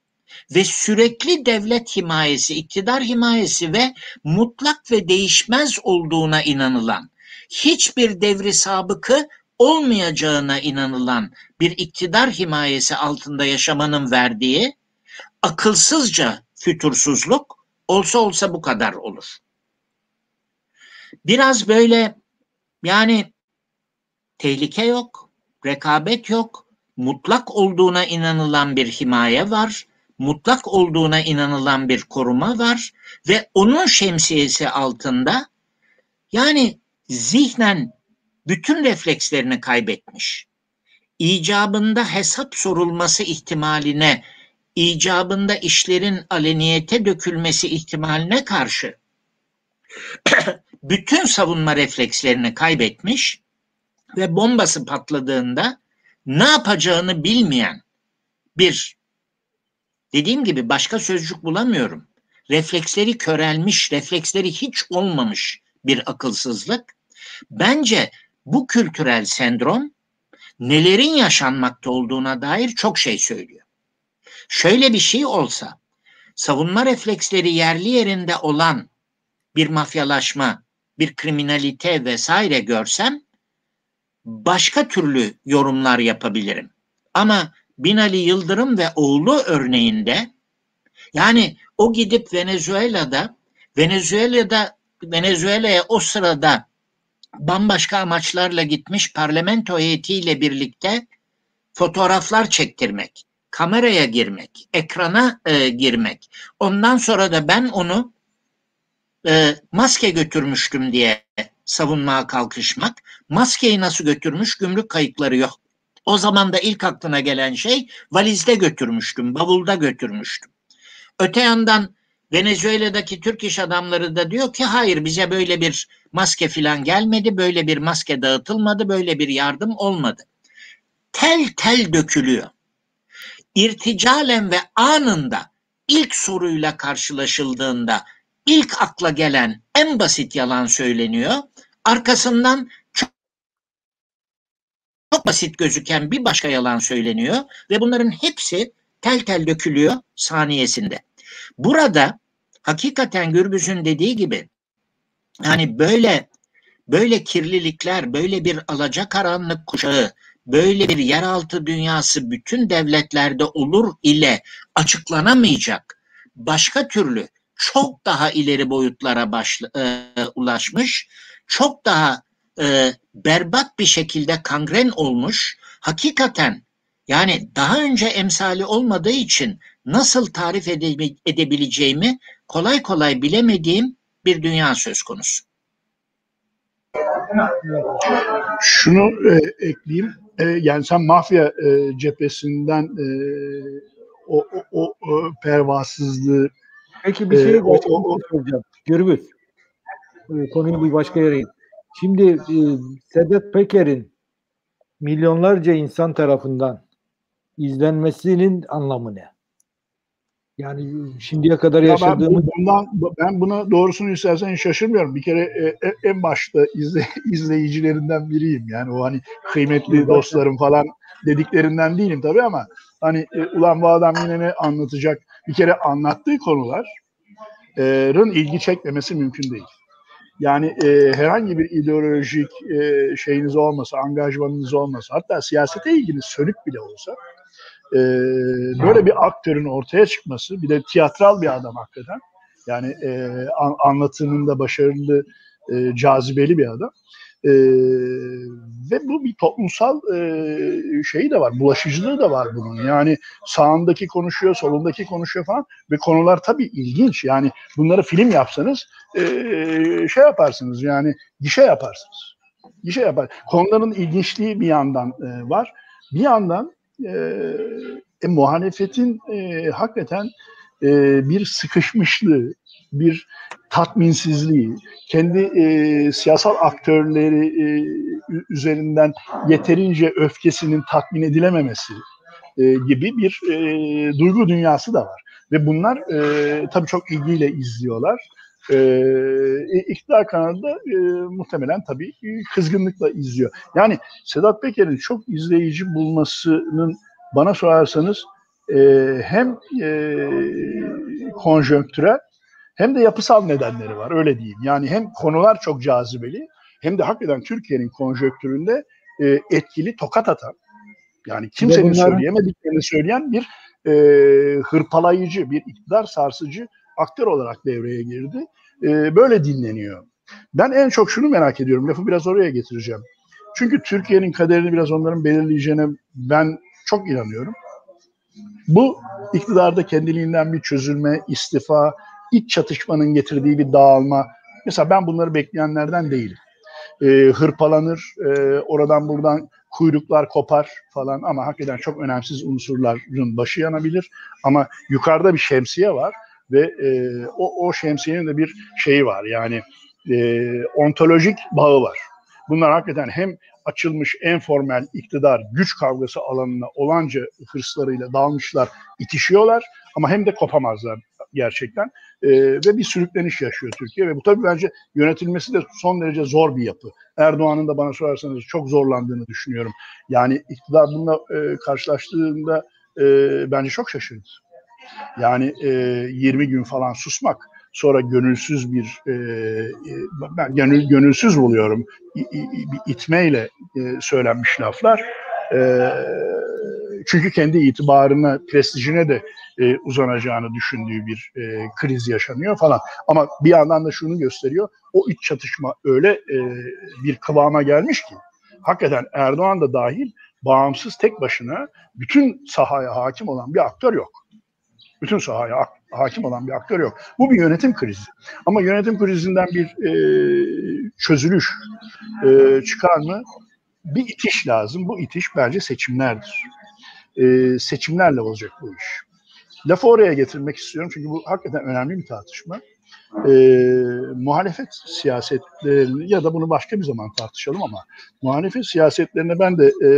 ve sürekli devlet himayesi, iktidar himayesi ve mutlak ve değişmez olduğuna inanılan, hiçbir devri sabıkı olmayacağına inanılan bir iktidar himayesi altında yaşamanın verdiği akılsızca fütursuzluk olsa olsa bu kadar olur. Biraz böyle yani tehlike yok, rekabet yok, mutlak olduğuna inanılan bir himaye var, mutlak olduğuna inanılan bir koruma var ve onun şemsiyesi altında yani zihnen bütün reflekslerini kaybetmiş. İcabında hesap sorulması ihtimaline, icabında işlerin aleniyete dökülmesi ihtimaline karşı bütün savunma reflekslerini kaybetmiş ve bombası patladığında ne yapacağını bilmeyen bir dediğim gibi başka sözcük bulamıyorum. Refleksleri körelmiş, refleksleri hiç olmamış bir akılsızlık. Bence bu kültürel sendrom nelerin yaşanmakta olduğuna dair çok şey söylüyor. Şöyle bir şey olsa, savunma refleksleri yerli yerinde olan bir mafyalaşma, bir kriminalite vesaire görsem başka türlü yorumlar yapabilirim. Ama Binali Yıldırım ve oğlu örneğinde yani o gidip Venezuela'da Venezuela'da Venezuela'ya o sırada bambaşka amaçlarla gitmiş parlamento heyetiyle birlikte fotoğraflar çektirmek, kameraya girmek, ekrana e, girmek. Ondan sonra da ben onu e, maske götürmüştüm diye savunmaya kalkışmak. Maskeyi nasıl götürmüş? Gümrük kayıtları yok. O zaman da ilk aklına gelen şey valizde götürmüştüm, bavulda götürmüştüm. Öte yandan Venezuela'daki Türk iş adamları da diyor ki hayır bize böyle bir maske filan gelmedi, böyle bir maske dağıtılmadı, böyle bir yardım olmadı. Tel tel dökülüyor. İrticalen ve anında ilk soruyla karşılaşıldığında ilk akla gelen en basit yalan söyleniyor. Arkasından çok, çok basit gözüken bir başka yalan söyleniyor ve bunların hepsi tel tel dökülüyor saniyesinde. Burada hakikaten Gürbüz'ün dediği gibi yani böyle böyle kirlilikler, böyle bir alacakaranlık kuşağı, böyle bir yeraltı dünyası bütün devletlerde olur ile açıklanamayacak başka türlü çok daha ileri boyutlara başla, e, ulaşmış, çok daha e, berbat bir şekilde kangren olmuş, hakikaten yani daha önce emsali olmadığı için nasıl tarif ede- edebileceğimi kolay kolay bilemediğim bir dünya söz konusu. Şunu e, ekleyeyim. E, yani sen mafya e, cephesinden e, o, o, o pervasızlığı Peki bir şey o, o, soracağım. Gürbüz. Ee, konuyu bir başka yere Şimdi e, Sedat Peker'in milyonlarca insan tarafından izlenmesinin anlamı ne? Yani şimdiye kadar yaşadığımız... Ben, bundan, ben buna doğrusunu istersen şaşırmıyorum. Bir kere e, e, en başta izle, izleyicilerinden biriyim. Yani o hani kıymetli dostlarım falan dediklerinden değilim tabii ama hani e, ulan bu adam yine ne anlatacak? Bir kere anlattığı konuların ilgi çekmemesi mümkün değil. Yani e, herhangi bir ideolojik e, şeyiniz olmasa, angajmanınız olmasa, hatta siyasete ilginiz sönük bile olsa e, böyle bir aktörün ortaya çıkması, bir de tiyatral bir adam hakikaten. Yani e, an, anlatımında başarılı, e, cazibeli bir adam. E, ve bu bir toplumsal e, şeyi de var, bulaşıcılığı da var bunun. Yani sağındaki konuşuyor, solundaki konuşuyor falan ve konular tabii ilginç. Yani bunları film yapsanız e, şey yaparsınız yani gişe yaparsınız. Gişe yapar. Konuların ilginçliği bir yandan e, var. Bir yandan e, e, muhalefetin e, hakikaten e, bir sıkışmışlığı, bir tatminsizliği, kendi e, siyasal aktörleri e, üzerinden yeterince öfkesinin tatmin edilememesi e, gibi bir e, duygu dünyası da var. Ve bunlar e, tabii çok ilgiyle izliyorlar. E, iktidar kanalında e, muhtemelen tabii kızgınlıkla izliyor. Yani Sedat Peker'in çok izleyici bulmasının bana sorarsanız hem e, konjonktürel hem de yapısal nedenleri var öyle diyeyim. Yani hem konular çok cazibeli hem de hakikaten Türkiye'nin konjonktüründe e, etkili tokat atan yani kimsenin bunların... söyleyemediklerini söyleyen bir e, hırpalayıcı, bir iktidar sarsıcı aktör olarak devreye girdi. E, böyle dinleniyor. Ben en çok şunu merak ediyorum. Lafı biraz oraya getireceğim. Çünkü Türkiye'nin kaderini biraz onların belirleyeceğine ben çok inanıyorum. Bu iktidarda kendiliğinden bir çözülme, istifa, iç çatışmanın getirdiği bir dağılma. Mesela ben bunları bekleyenlerden değilim. E, hırpalanır, e, oradan buradan kuyruklar kopar falan ama hakikaten çok önemsiz unsurların başı yanabilir. Ama yukarıda bir şemsiye var ve e, o, o şemsiyenin de bir şeyi var yani e, ontolojik bağı var. Bunlar hakikaten hem açılmış en formel iktidar güç kavgası alanına olanca hırslarıyla dalmışlar, itişiyorlar ama hem de kopamazlar gerçekten. E, ve bir sürükleniş yaşıyor Türkiye ve bu tabii bence yönetilmesi de son derece zor bir yapı. Erdoğan'ın da bana sorarsanız çok zorlandığını düşünüyorum. Yani iktidar bununla e, karşılaştığında e, bence çok şaşırdı. Yani e, 20 gün falan susmak sonra gönülsüz bir e, e, ben gönül, gönülsüz buluyorum bir itmeyle e, söylenmiş laflar. E, çünkü kendi itibarına, prestijine de e, uzanacağını düşündüğü bir e, kriz yaşanıyor falan. Ama bir yandan da şunu gösteriyor. O iç çatışma öyle e, bir kıvama gelmiş ki hakikaten Erdoğan da dahil bağımsız tek başına bütün sahaya hakim olan bir aktör yok. Bütün sahaya hakim olan bir aktör yok. Bu bir yönetim krizi. Ama yönetim krizinden bir e, çözülüş e, çıkar mı? Bir itiş lazım. Bu itiş bence seçimlerdir. E, seçimlerle olacak bu iş. Lafı oraya getirmek istiyorum çünkü bu hakikaten önemli bir tartışma. E, muhalefet siyasetlerini ya da bunu başka bir zaman tartışalım ama muhalefet siyasetlerine ben de e,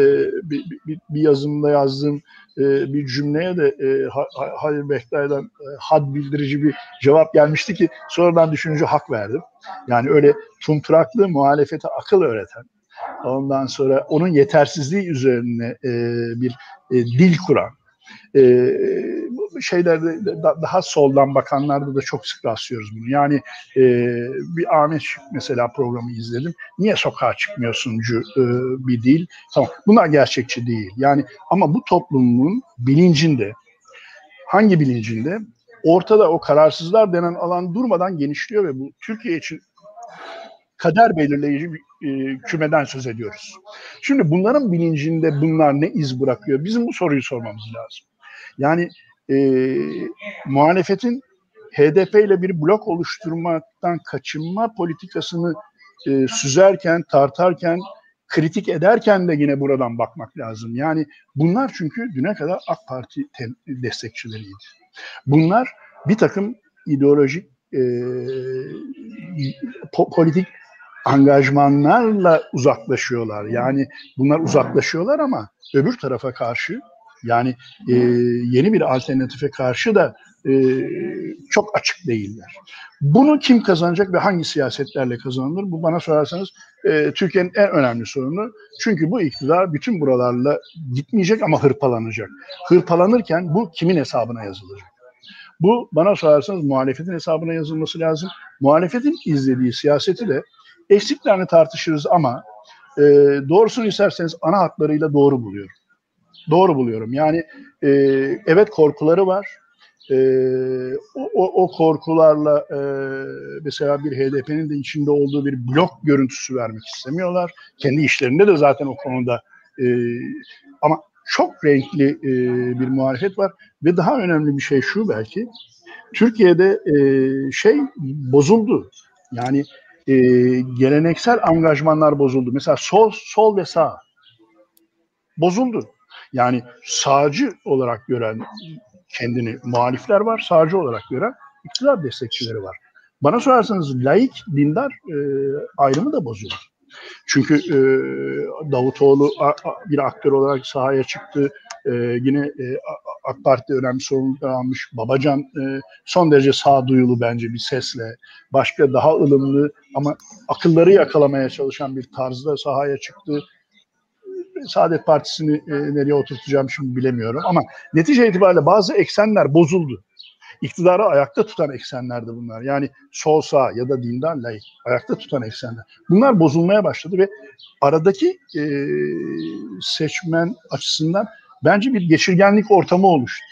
bir, bir, bir yazımda yazdığım e, bir cümleye de e, Halil Bektay'dan e, had bildirici bir cevap gelmişti ki sonradan düşününce hak verdim. Yani öyle tumturaklı muhalefete akıl öğreten, ondan sonra onun yetersizliği üzerine e, bir e, dil kuran, e, şeylerde daha soldan bakanlarda da çok sık rastlıyoruz bunu. Yani e, bir Ahmet Şık mesela programı izledim. Niye sokağa çıkmıyorsuncu e, bir dil? Tamam. Bunlar gerçekçi değil. Yani ama bu toplumun bilincinde hangi bilincinde? Ortada o kararsızlar denen alan durmadan genişliyor ve bu Türkiye için kader belirleyici bir e, kümeden söz ediyoruz. Şimdi bunların bilincinde bunlar ne iz bırakıyor? Bizim bu soruyu sormamız lazım. Yani e, muhalefetin HDP ile bir blok oluşturmaktan kaçınma politikasını e, süzerken, tartarken, kritik ederken de yine buradan bakmak lazım. Yani bunlar çünkü düne kadar AK Parti destekçileriydi. Bunlar bir takım ideolojik e, po politik angajmanlarla uzaklaşıyorlar. Yani bunlar uzaklaşıyorlar ama öbür tarafa karşı yani e, yeni bir alternatife karşı da e, çok açık değiller. Bunu kim kazanacak ve hangi siyasetlerle kazanılır? Bu bana sorarsanız e, Türkiye'nin en önemli sorunu. Çünkü bu iktidar bütün buralarla gitmeyecek ama hırpalanacak. Hırpalanırken bu kimin hesabına yazılacak? Bu bana sorarsanız muhalefetin hesabına yazılması lazım. Muhalefetin izlediği siyaseti de eksiklerini tartışırız ama e, doğrusunu isterseniz ana hatlarıyla doğru buluyorum doğru buluyorum. Yani e, evet korkuları var. E, o, o, korkularla e, mesela bir HDP'nin de içinde olduğu bir blok görüntüsü vermek istemiyorlar. Kendi işlerinde de zaten o konuda e, ama çok renkli e, bir muhalefet var ve daha önemli bir şey şu belki Türkiye'de e, şey bozuldu. Yani e, geleneksel angajmanlar bozuldu. Mesela sol sol ve sağ bozuldu. Yani sağcı olarak gören kendini muhalifler var, sağcı olarak gören iktidar destekçileri var. Bana sorarsanız laik, dindar e, ayrımı da bozulur. Çünkü e, Davutoğlu a, a, bir aktör olarak sahaya çıktı. E, yine e, AK Parti önemli sorumluluklar almış. Babacan e, son derece sağduyulu bence bir sesle. Başka daha ılımlı ama akılları yakalamaya çalışan bir tarzda sahaya çıktı Saadet Partisi'ni e, nereye oturtacağım şimdi bilemiyorum ama netice itibariyle bazı eksenler bozuldu. İktidarı ayakta tutan eksenlerdi bunlar. Yani sol sağ ya da dindar laik ayakta tutan eksenler. Bunlar bozulmaya başladı ve aradaki e, seçmen açısından bence bir geçirgenlik ortamı oluştu.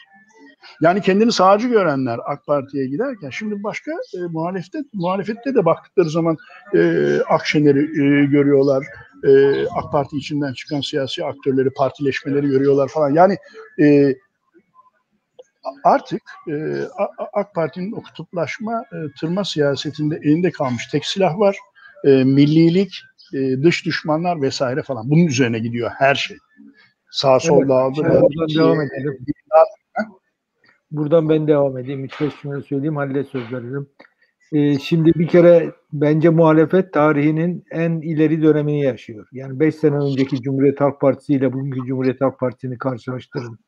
Yani kendini sağcı görenler AK Parti'ye giderken şimdi başka e, muhalefette muhalefette de baktıkları zaman e, Akşener'i e, görüyorlar. E, AK Parti içinden çıkan siyasi aktörleri, partileşmeleri görüyorlar falan. Yani e, artık e, AK Parti'nin o kutuplaşma e, tırma siyasetinde elinde kalmış tek silah var. E, millilik, e, dış düşmanlar vesaire falan. Bunun üzerine gidiyor her şey. Sağ sol evet, dağıldı. Devam edelim. Buradan ben devam edeyim. 3-5 cümle söyleyeyim. Halil'e söz veririm. Ee, şimdi bir kere bence muhalefet tarihinin en ileri dönemini yaşıyor. Yani 5 sene önceki Cumhuriyet Halk Partisi ile bugünkü Cumhuriyet Halk Partisi'ni karşılaştırın.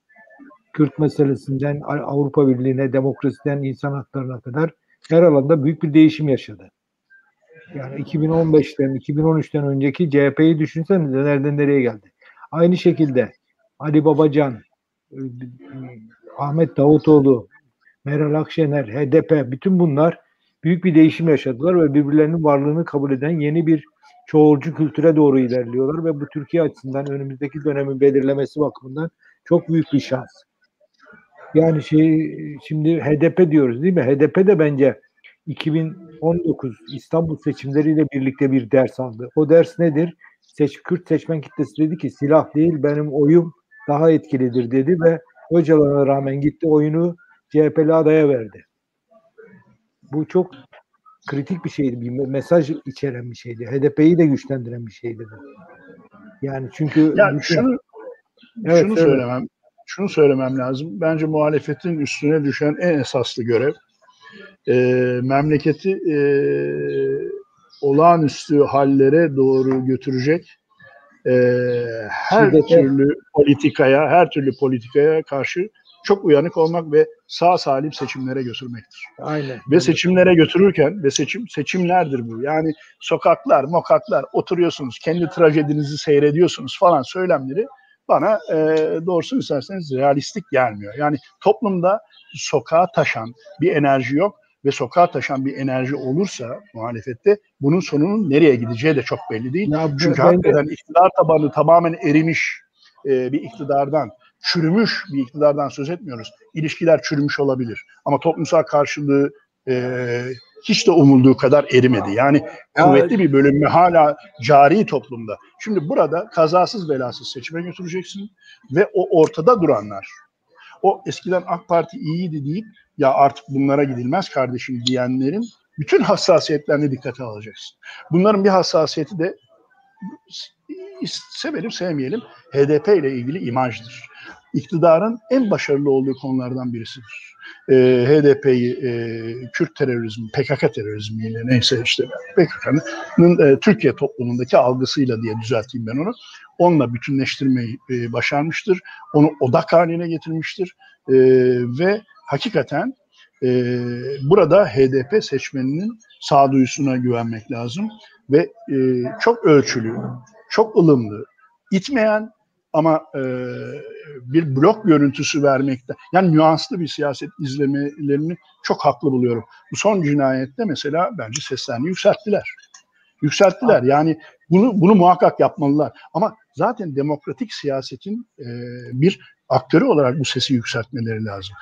Kürt meselesinden Avrupa Birliği'ne, demokrasiden insan haklarına kadar her alanda büyük bir değişim yaşadı. Yani 2015'ten, 2013'ten önceki CHP'yi düşünsenize nereden nereye geldi. Aynı şekilde Ali Babacan, Ahmet Davutoğlu, Meral Akşener, HDP bütün bunlar büyük bir değişim yaşadılar ve birbirlerinin varlığını kabul eden yeni bir çoğulcu kültüre doğru ilerliyorlar ve bu Türkiye açısından önümüzdeki dönemin belirlemesi bakımından çok büyük bir şans. Yani şey şimdi HDP diyoruz değil mi? HDP de bence 2019 İstanbul seçimleriyle birlikte bir ders aldı. O ders nedir? Seç, Kürt seçmen kitlesi dedi ki silah değil benim oyum daha etkilidir dedi ve Öcalan'a rağmen gitti oyunu CHP'li adaya verdi. Bu çok kritik bir şeydi. Bir mesaj içeren bir şeydi. HDP'yi de güçlendiren bir şeydi. Yani çünkü yani bütün... şunu, evet, şunu söylemem şunu söylemem lazım. Bence muhalefetin üstüne düşen en esaslı görev e, memleketi e, olağanüstü hallere doğru götürecek e, her Şiddete. türlü politikaya, her türlü politikaya karşı çok uyanık olmak ve sağ salim seçimlere götürmektir. Aynen. Ve seçimlere götürürken ve seçim seçimlerdir bu. Yani sokaklar, mokaklar oturuyorsunuz, kendi trajedinizi seyrediyorsunuz falan söylemleri bana e, doğrusunu isterseniz realistik gelmiyor. Yani toplumda sokağa taşan bir enerji yok ve sokağa taşan bir enerji olursa muhalefette bunun sonunun nereye gideceği de çok belli değil. Ya, Çünkü hakikaten iktidar tabanı tamamen erimiş e, bir iktidardan, çürümüş bir iktidardan söz etmiyoruz. İlişkiler çürümüş olabilir ama toplumsal karşılığı e, hiç de umulduğu kadar erimedi. Yani kuvvetli bir bölünme hala cari toplumda. Şimdi burada kazasız belasız seçime götüreceksin ve o ortada duranlar, o eskiden AK Parti iyiydi deyip ya artık bunlara gidilmez kardeşim diyenlerin bütün hassasiyetlerini dikkate alacaksın. Bunların bir hassasiyeti de sevelim sevmeyelim HDP ile ilgili imajdır. İktidarın en başarılı olduğu konulardan birisidir. Ee, HDP'yi e, Kürt terörizmi, PKK terörizmiyle neyse işte PKK'nın e, Türkiye toplumundaki algısıyla diye düzelteyim ben onu. Onunla bütünleştirmeyi e, başarmıştır. Onu odak haline getirmiştir. E, ve hakikaten e, burada HDP seçmeninin sağduyusuna güvenmek lazım ve e, çok ölçülü, çok ılımlı, itmeyen ama e, bir blok görüntüsü vermekte, yani nüanslı bir siyaset izlemelerini çok haklı buluyorum. Bu son cinayette mesela bence seslerini yükselttiler. Yükselttiler. Yani bunu bunu muhakkak yapmalılar. Ama zaten demokratik siyasetin e, bir aktörü olarak bu sesi yükseltmeleri lazım.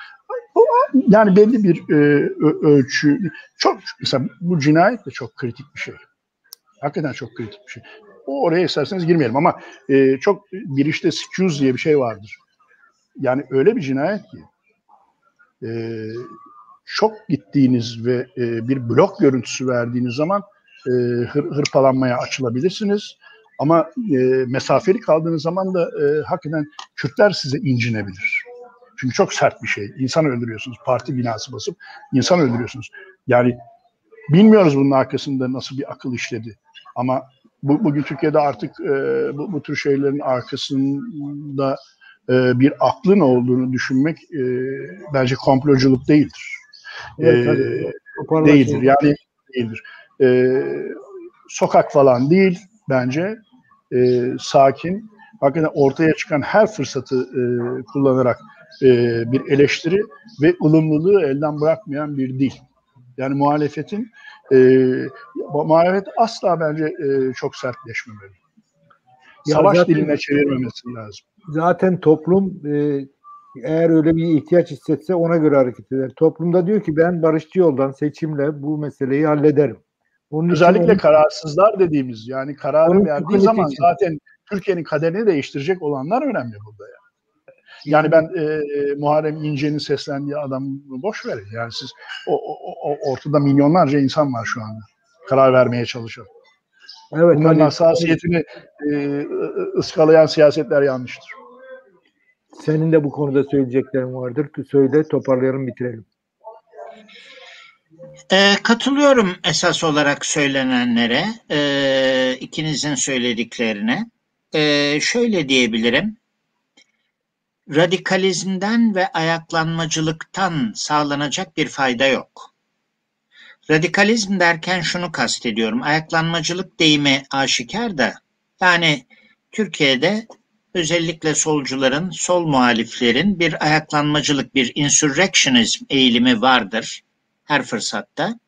Yani belli bir e, ölçü, çok mesela bu cinayet de çok kritik bir şey. Hakikaten çok kritik bir şey. O oraya isterseniz girmeyelim ama e, çok bir işte skewz diye bir şey vardır. Yani öyle bir cinayet ki e, çok gittiğiniz ve e, bir blok görüntüsü verdiğiniz zaman e, hır, hırpalanmaya açılabilirsiniz. Ama e, mesafeli kaldığınız zaman da e, hakikaten Kürtler size incinebilir. Çünkü çok sert bir şey. İnsan öldürüyorsunuz. Parti binası basıp insan öldürüyorsunuz. Yani bilmiyoruz bunun arkasında nasıl bir akıl işledi. Ama bu, bugün Türkiye'de artık e, bu, bu tür şeylerin arkasında e, bir aklın olduğunu düşünmek e, bence komploculuk değildir. Evet, e, değildir. Yani değildir. E, sokak falan değil bence. E, sakin hakikaten ortaya çıkan her fırsatı e, kullanarak e, bir eleştiri ve ılımlılığı elden bırakmayan bir dil. Yani muhalefetin e, muhalefet asla bence e, çok sertleşmemeli. Ya Savaş zaten, diline çevirmemesi lazım. Zaten toplum e, eğer öyle bir ihtiyaç hissetse ona göre hareket eder. Toplumda diyor ki ben barışçı yoldan seçimle bu meseleyi hallederim. Onun Özellikle onu, kararsızlar dediğimiz yani kararı verdiği zaman için. zaten Türkiye'nin kaderini değiştirecek olanlar önemli burada yani. Yani ben e, Muharrem İnce'nin seslendiği adamı boş verin. Yani siz o, o, o, ortada milyonlarca insan var şu anda karar vermeye çalışan. Evet, Bunların hani, hassasiyetini e, ıskalayan siyasetler yanlıştır. Senin de bu konuda söyleyeceklerin vardır. Söyle toparlayalım bitirelim. E, katılıyorum esas olarak söylenenlere, e, ikinizin söylediklerine. E, şöyle diyebilirim, radikalizmden ve ayaklanmacılıktan sağlanacak bir fayda yok. Radikalizm derken şunu kastediyorum, ayaklanmacılık deyimi aşikar da, yani Türkiye'de özellikle solcuların, sol muhaliflerin bir ayaklanmacılık, bir insurrectionizm eğilimi vardır her fırsatta.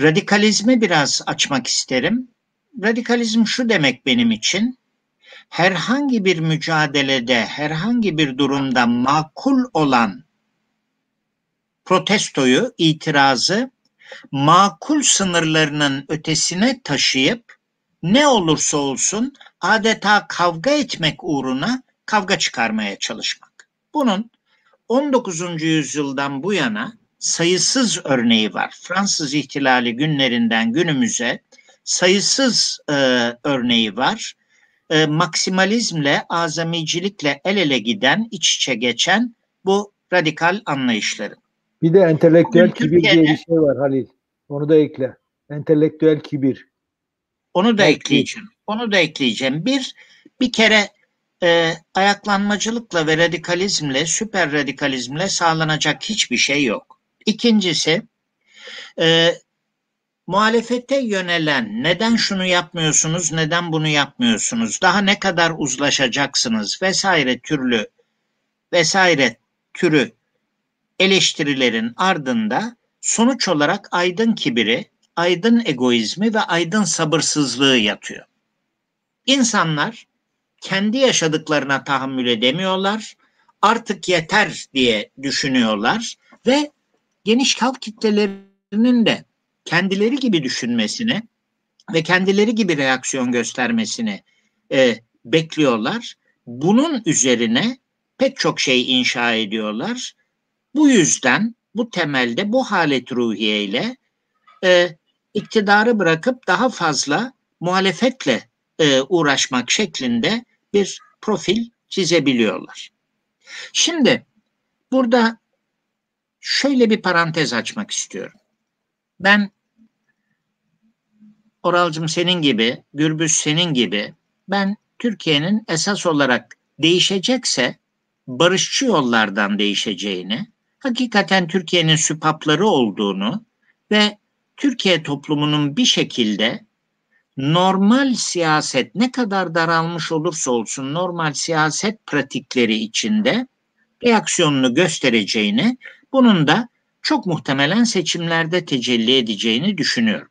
Radikalizmi biraz açmak isterim. Radikalizm şu demek benim için. Herhangi bir mücadelede, herhangi bir durumda makul olan protestoyu, itirazı makul sınırlarının ötesine taşıyıp ne olursa olsun adeta kavga etmek uğruna kavga çıkarmaya çalışmak. Bunun 19. yüzyıldan bu yana sayısız örneği var. Fransız ihtilali günlerinden günümüze sayısız e, örneği var. E, maksimalizmle, azamicilikle el ele giden, iç içe geçen bu radikal anlayışların. Bir de entelektüel kibir diye bir şey var Halil. Onu da ekle. Entelektüel kibir. Onu da ekleyeceğim. Onu da ekleyeceğim. Bir, bir kere e, ayaklanmacılıkla ve radikalizmle, süper radikalizmle sağlanacak hiçbir şey yok. İkincisi, e, muhalefete yönelen neden şunu yapmıyorsunuz, neden bunu yapmıyorsunuz, daha ne kadar uzlaşacaksınız vesaire türlü vesaire türü eleştirilerin ardında sonuç olarak aydın kibiri, aydın egoizmi ve aydın sabırsızlığı yatıyor. İnsanlar kendi yaşadıklarına tahammül edemiyorlar, artık yeter diye düşünüyorlar ve geniş halk kitlelerinin de kendileri gibi düşünmesini ve kendileri gibi reaksiyon göstermesini e, bekliyorlar. Bunun üzerine pek çok şey inşa ediyorlar. Bu yüzden bu temelde bu halet ruhiyeyle e, iktidarı bırakıp daha fazla muhalefetle e, uğraşmak şeklinde bir profil çizebiliyorlar. Şimdi burada şöyle bir parantez açmak istiyorum. Ben Oralcım senin gibi, Gürbüz senin gibi ben Türkiye'nin esas olarak değişecekse barışçı yollardan değişeceğini, hakikaten Türkiye'nin süpapları olduğunu ve Türkiye toplumunun bir şekilde normal siyaset ne kadar daralmış olursa olsun normal siyaset pratikleri içinde reaksiyonunu göstereceğini, bunun da çok muhtemelen seçimlerde tecelli edeceğini düşünüyorum.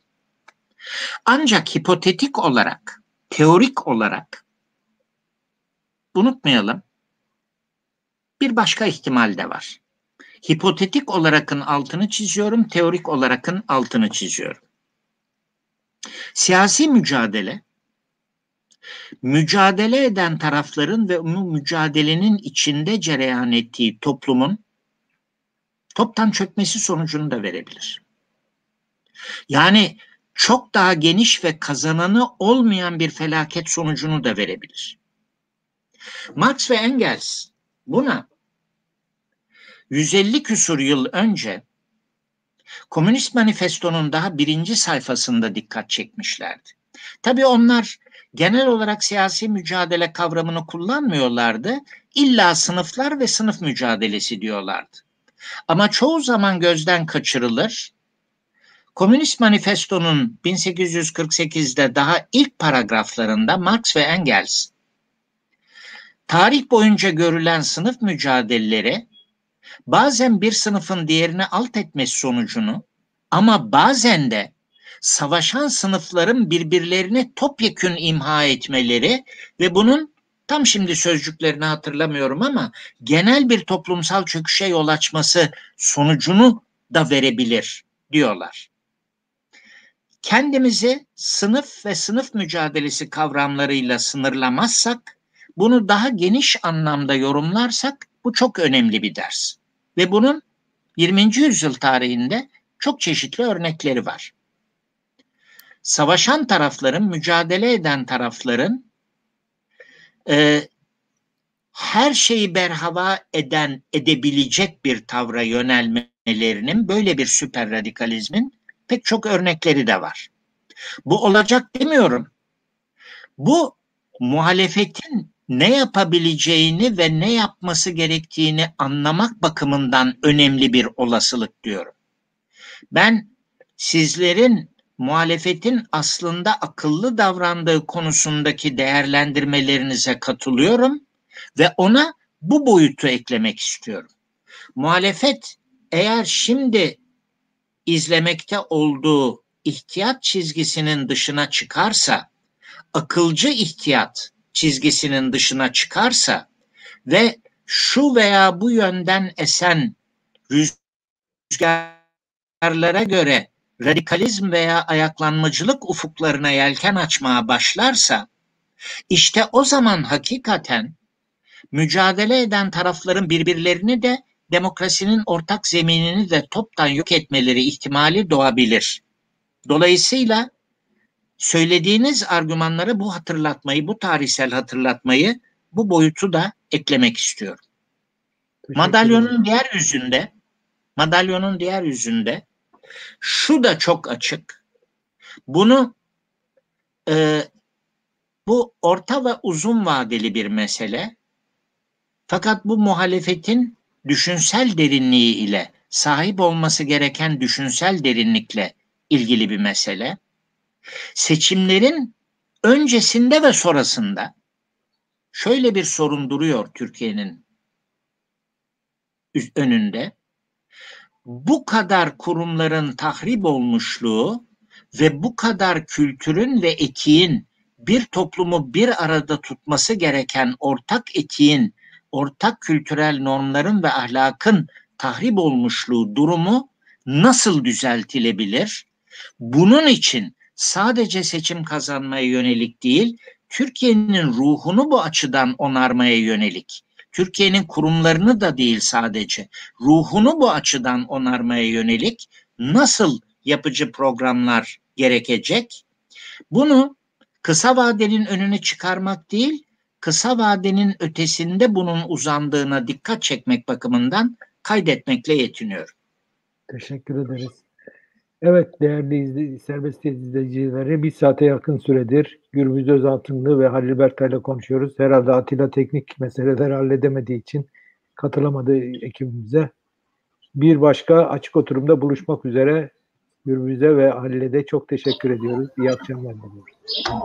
Ancak hipotetik olarak, teorik olarak unutmayalım bir başka ihtimal de var. Hipotetik olarakın altını çiziyorum, teorik olarakın altını çiziyorum. Siyasi mücadele, mücadele eden tarafların ve bu mücadelenin içinde cereyan ettiği toplumun toptan çökmesi sonucunu da verebilir. Yani çok daha geniş ve kazananı olmayan bir felaket sonucunu da verebilir. Marx ve Engels buna 150 küsur yıl önce Komünist Manifesto'nun daha birinci sayfasında dikkat çekmişlerdi. Tabii onlar genel olarak siyasi mücadele kavramını kullanmıyorlardı. İlla sınıflar ve sınıf mücadelesi diyorlardı. Ama çoğu zaman gözden kaçırılır. Komünist Manifesto'nun 1848'de daha ilk paragraflarında Marx ve Engels tarih boyunca görülen sınıf mücadeleleri bazen bir sınıfın diğerini alt etmesi sonucunu ama bazen de savaşan sınıfların birbirlerini topyekün imha etmeleri ve bunun tam şimdi sözcüklerini hatırlamıyorum ama genel bir toplumsal çöküşe yol açması sonucunu da verebilir diyorlar. Kendimizi sınıf ve sınıf mücadelesi kavramlarıyla sınırlamazsak, bunu daha geniş anlamda yorumlarsak bu çok önemli bir ders. Ve bunun 20. yüzyıl tarihinde çok çeşitli örnekleri var. Savaşan tarafların, mücadele eden tarafların e, her şeyi berhava eden, edebilecek bir tavra yönelmelerinin böyle bir süper radikalizmin pek çok örnekleri de var. Bu olacak demiyorum. Bu muhalefetin ne yapabileceğini ve ne yapması gerektiğini anlamak bakımından önemli bir olasılık diyorum. Ben sizlerin muhalefetin aslında akıllı davrandığı konusundaki değerlendirmelerinize katılıyorum ve ona bu boyutu eklemek istiyorum. Muhalefet eğer şimdi izlemekte olduğu ihtiyat çizgisinin dışına çıkarsa, akılcı ihtiyat çizgisinin dışına çıkarsa ve şu veya bu yönden esen rüzgarlara göre radikalizm veya ayaklanmacılık ufuklarına yelken açmaya başlarsa işte o zaman hakikaten mücadele eden tarafların birbirlerini de demokrasinin ortak zeminini de toptan yok etmeleri ihtimali doğabilir. Dolayısıyla söylediğiniz argümanlara bu hatırlatmayı, bu tarihsel hatırlatmayı, bu boyutu da eklemek istiyorum. Madalyonun diğer yüzünde, madalyonun diğer yüzünde şu da çok açık. Bunu e, bu orta ve uzun vadeli bir mesele. Fakat bu muhalefetin düşünsel derinliği ile sahip olması gereken düşünsel derinlikle ilgili bir mesele. Seçimlerin öncesinde ve sonrasında şöyle bir sorun duruyor Türkiye'nin önünde. Bu kadar kurumların tahrip olmuşluğu ve bu kadar kültürün ve etiğin bir toplumu bir arada tutması gereken ortak etiğin ortak kültürel normların ve ahlakın tahrip olmuşluğu durumu nasıl düzeltilebilir? Bunun için sadece seçim kazanmaya yönelik değil, Türkiye'nin ruhunu bu açıdan onarmaya yönelik, Türkiye'nin kurumlarını da değil sadece, ruhunu bu açıdan onarmaya yönelik nasıl yapıcı programlar gerekecek? Bunu kısa vadenin önüne çıkarmak değil, kısa vadenin ötesinde bunun uzandığına dikkat çekmek bakımından kaydetmekle yetiniyorum. Teşekkür ederiz. Evet değerli izle, serbest izleyicileri bir saate yakın süredir Gürbüz Özaltınlı ve Halil Berkay'la konuşuyoruz. Herhalde Atilla teknik meseleleri halledemediği için katılamadı ekibimize. Bir başka açık oturumda buluşmak üzere Gürbüz'e ve Halil'e de çok teşekkür ediyoruz. İyi akşamlar diliyoruz.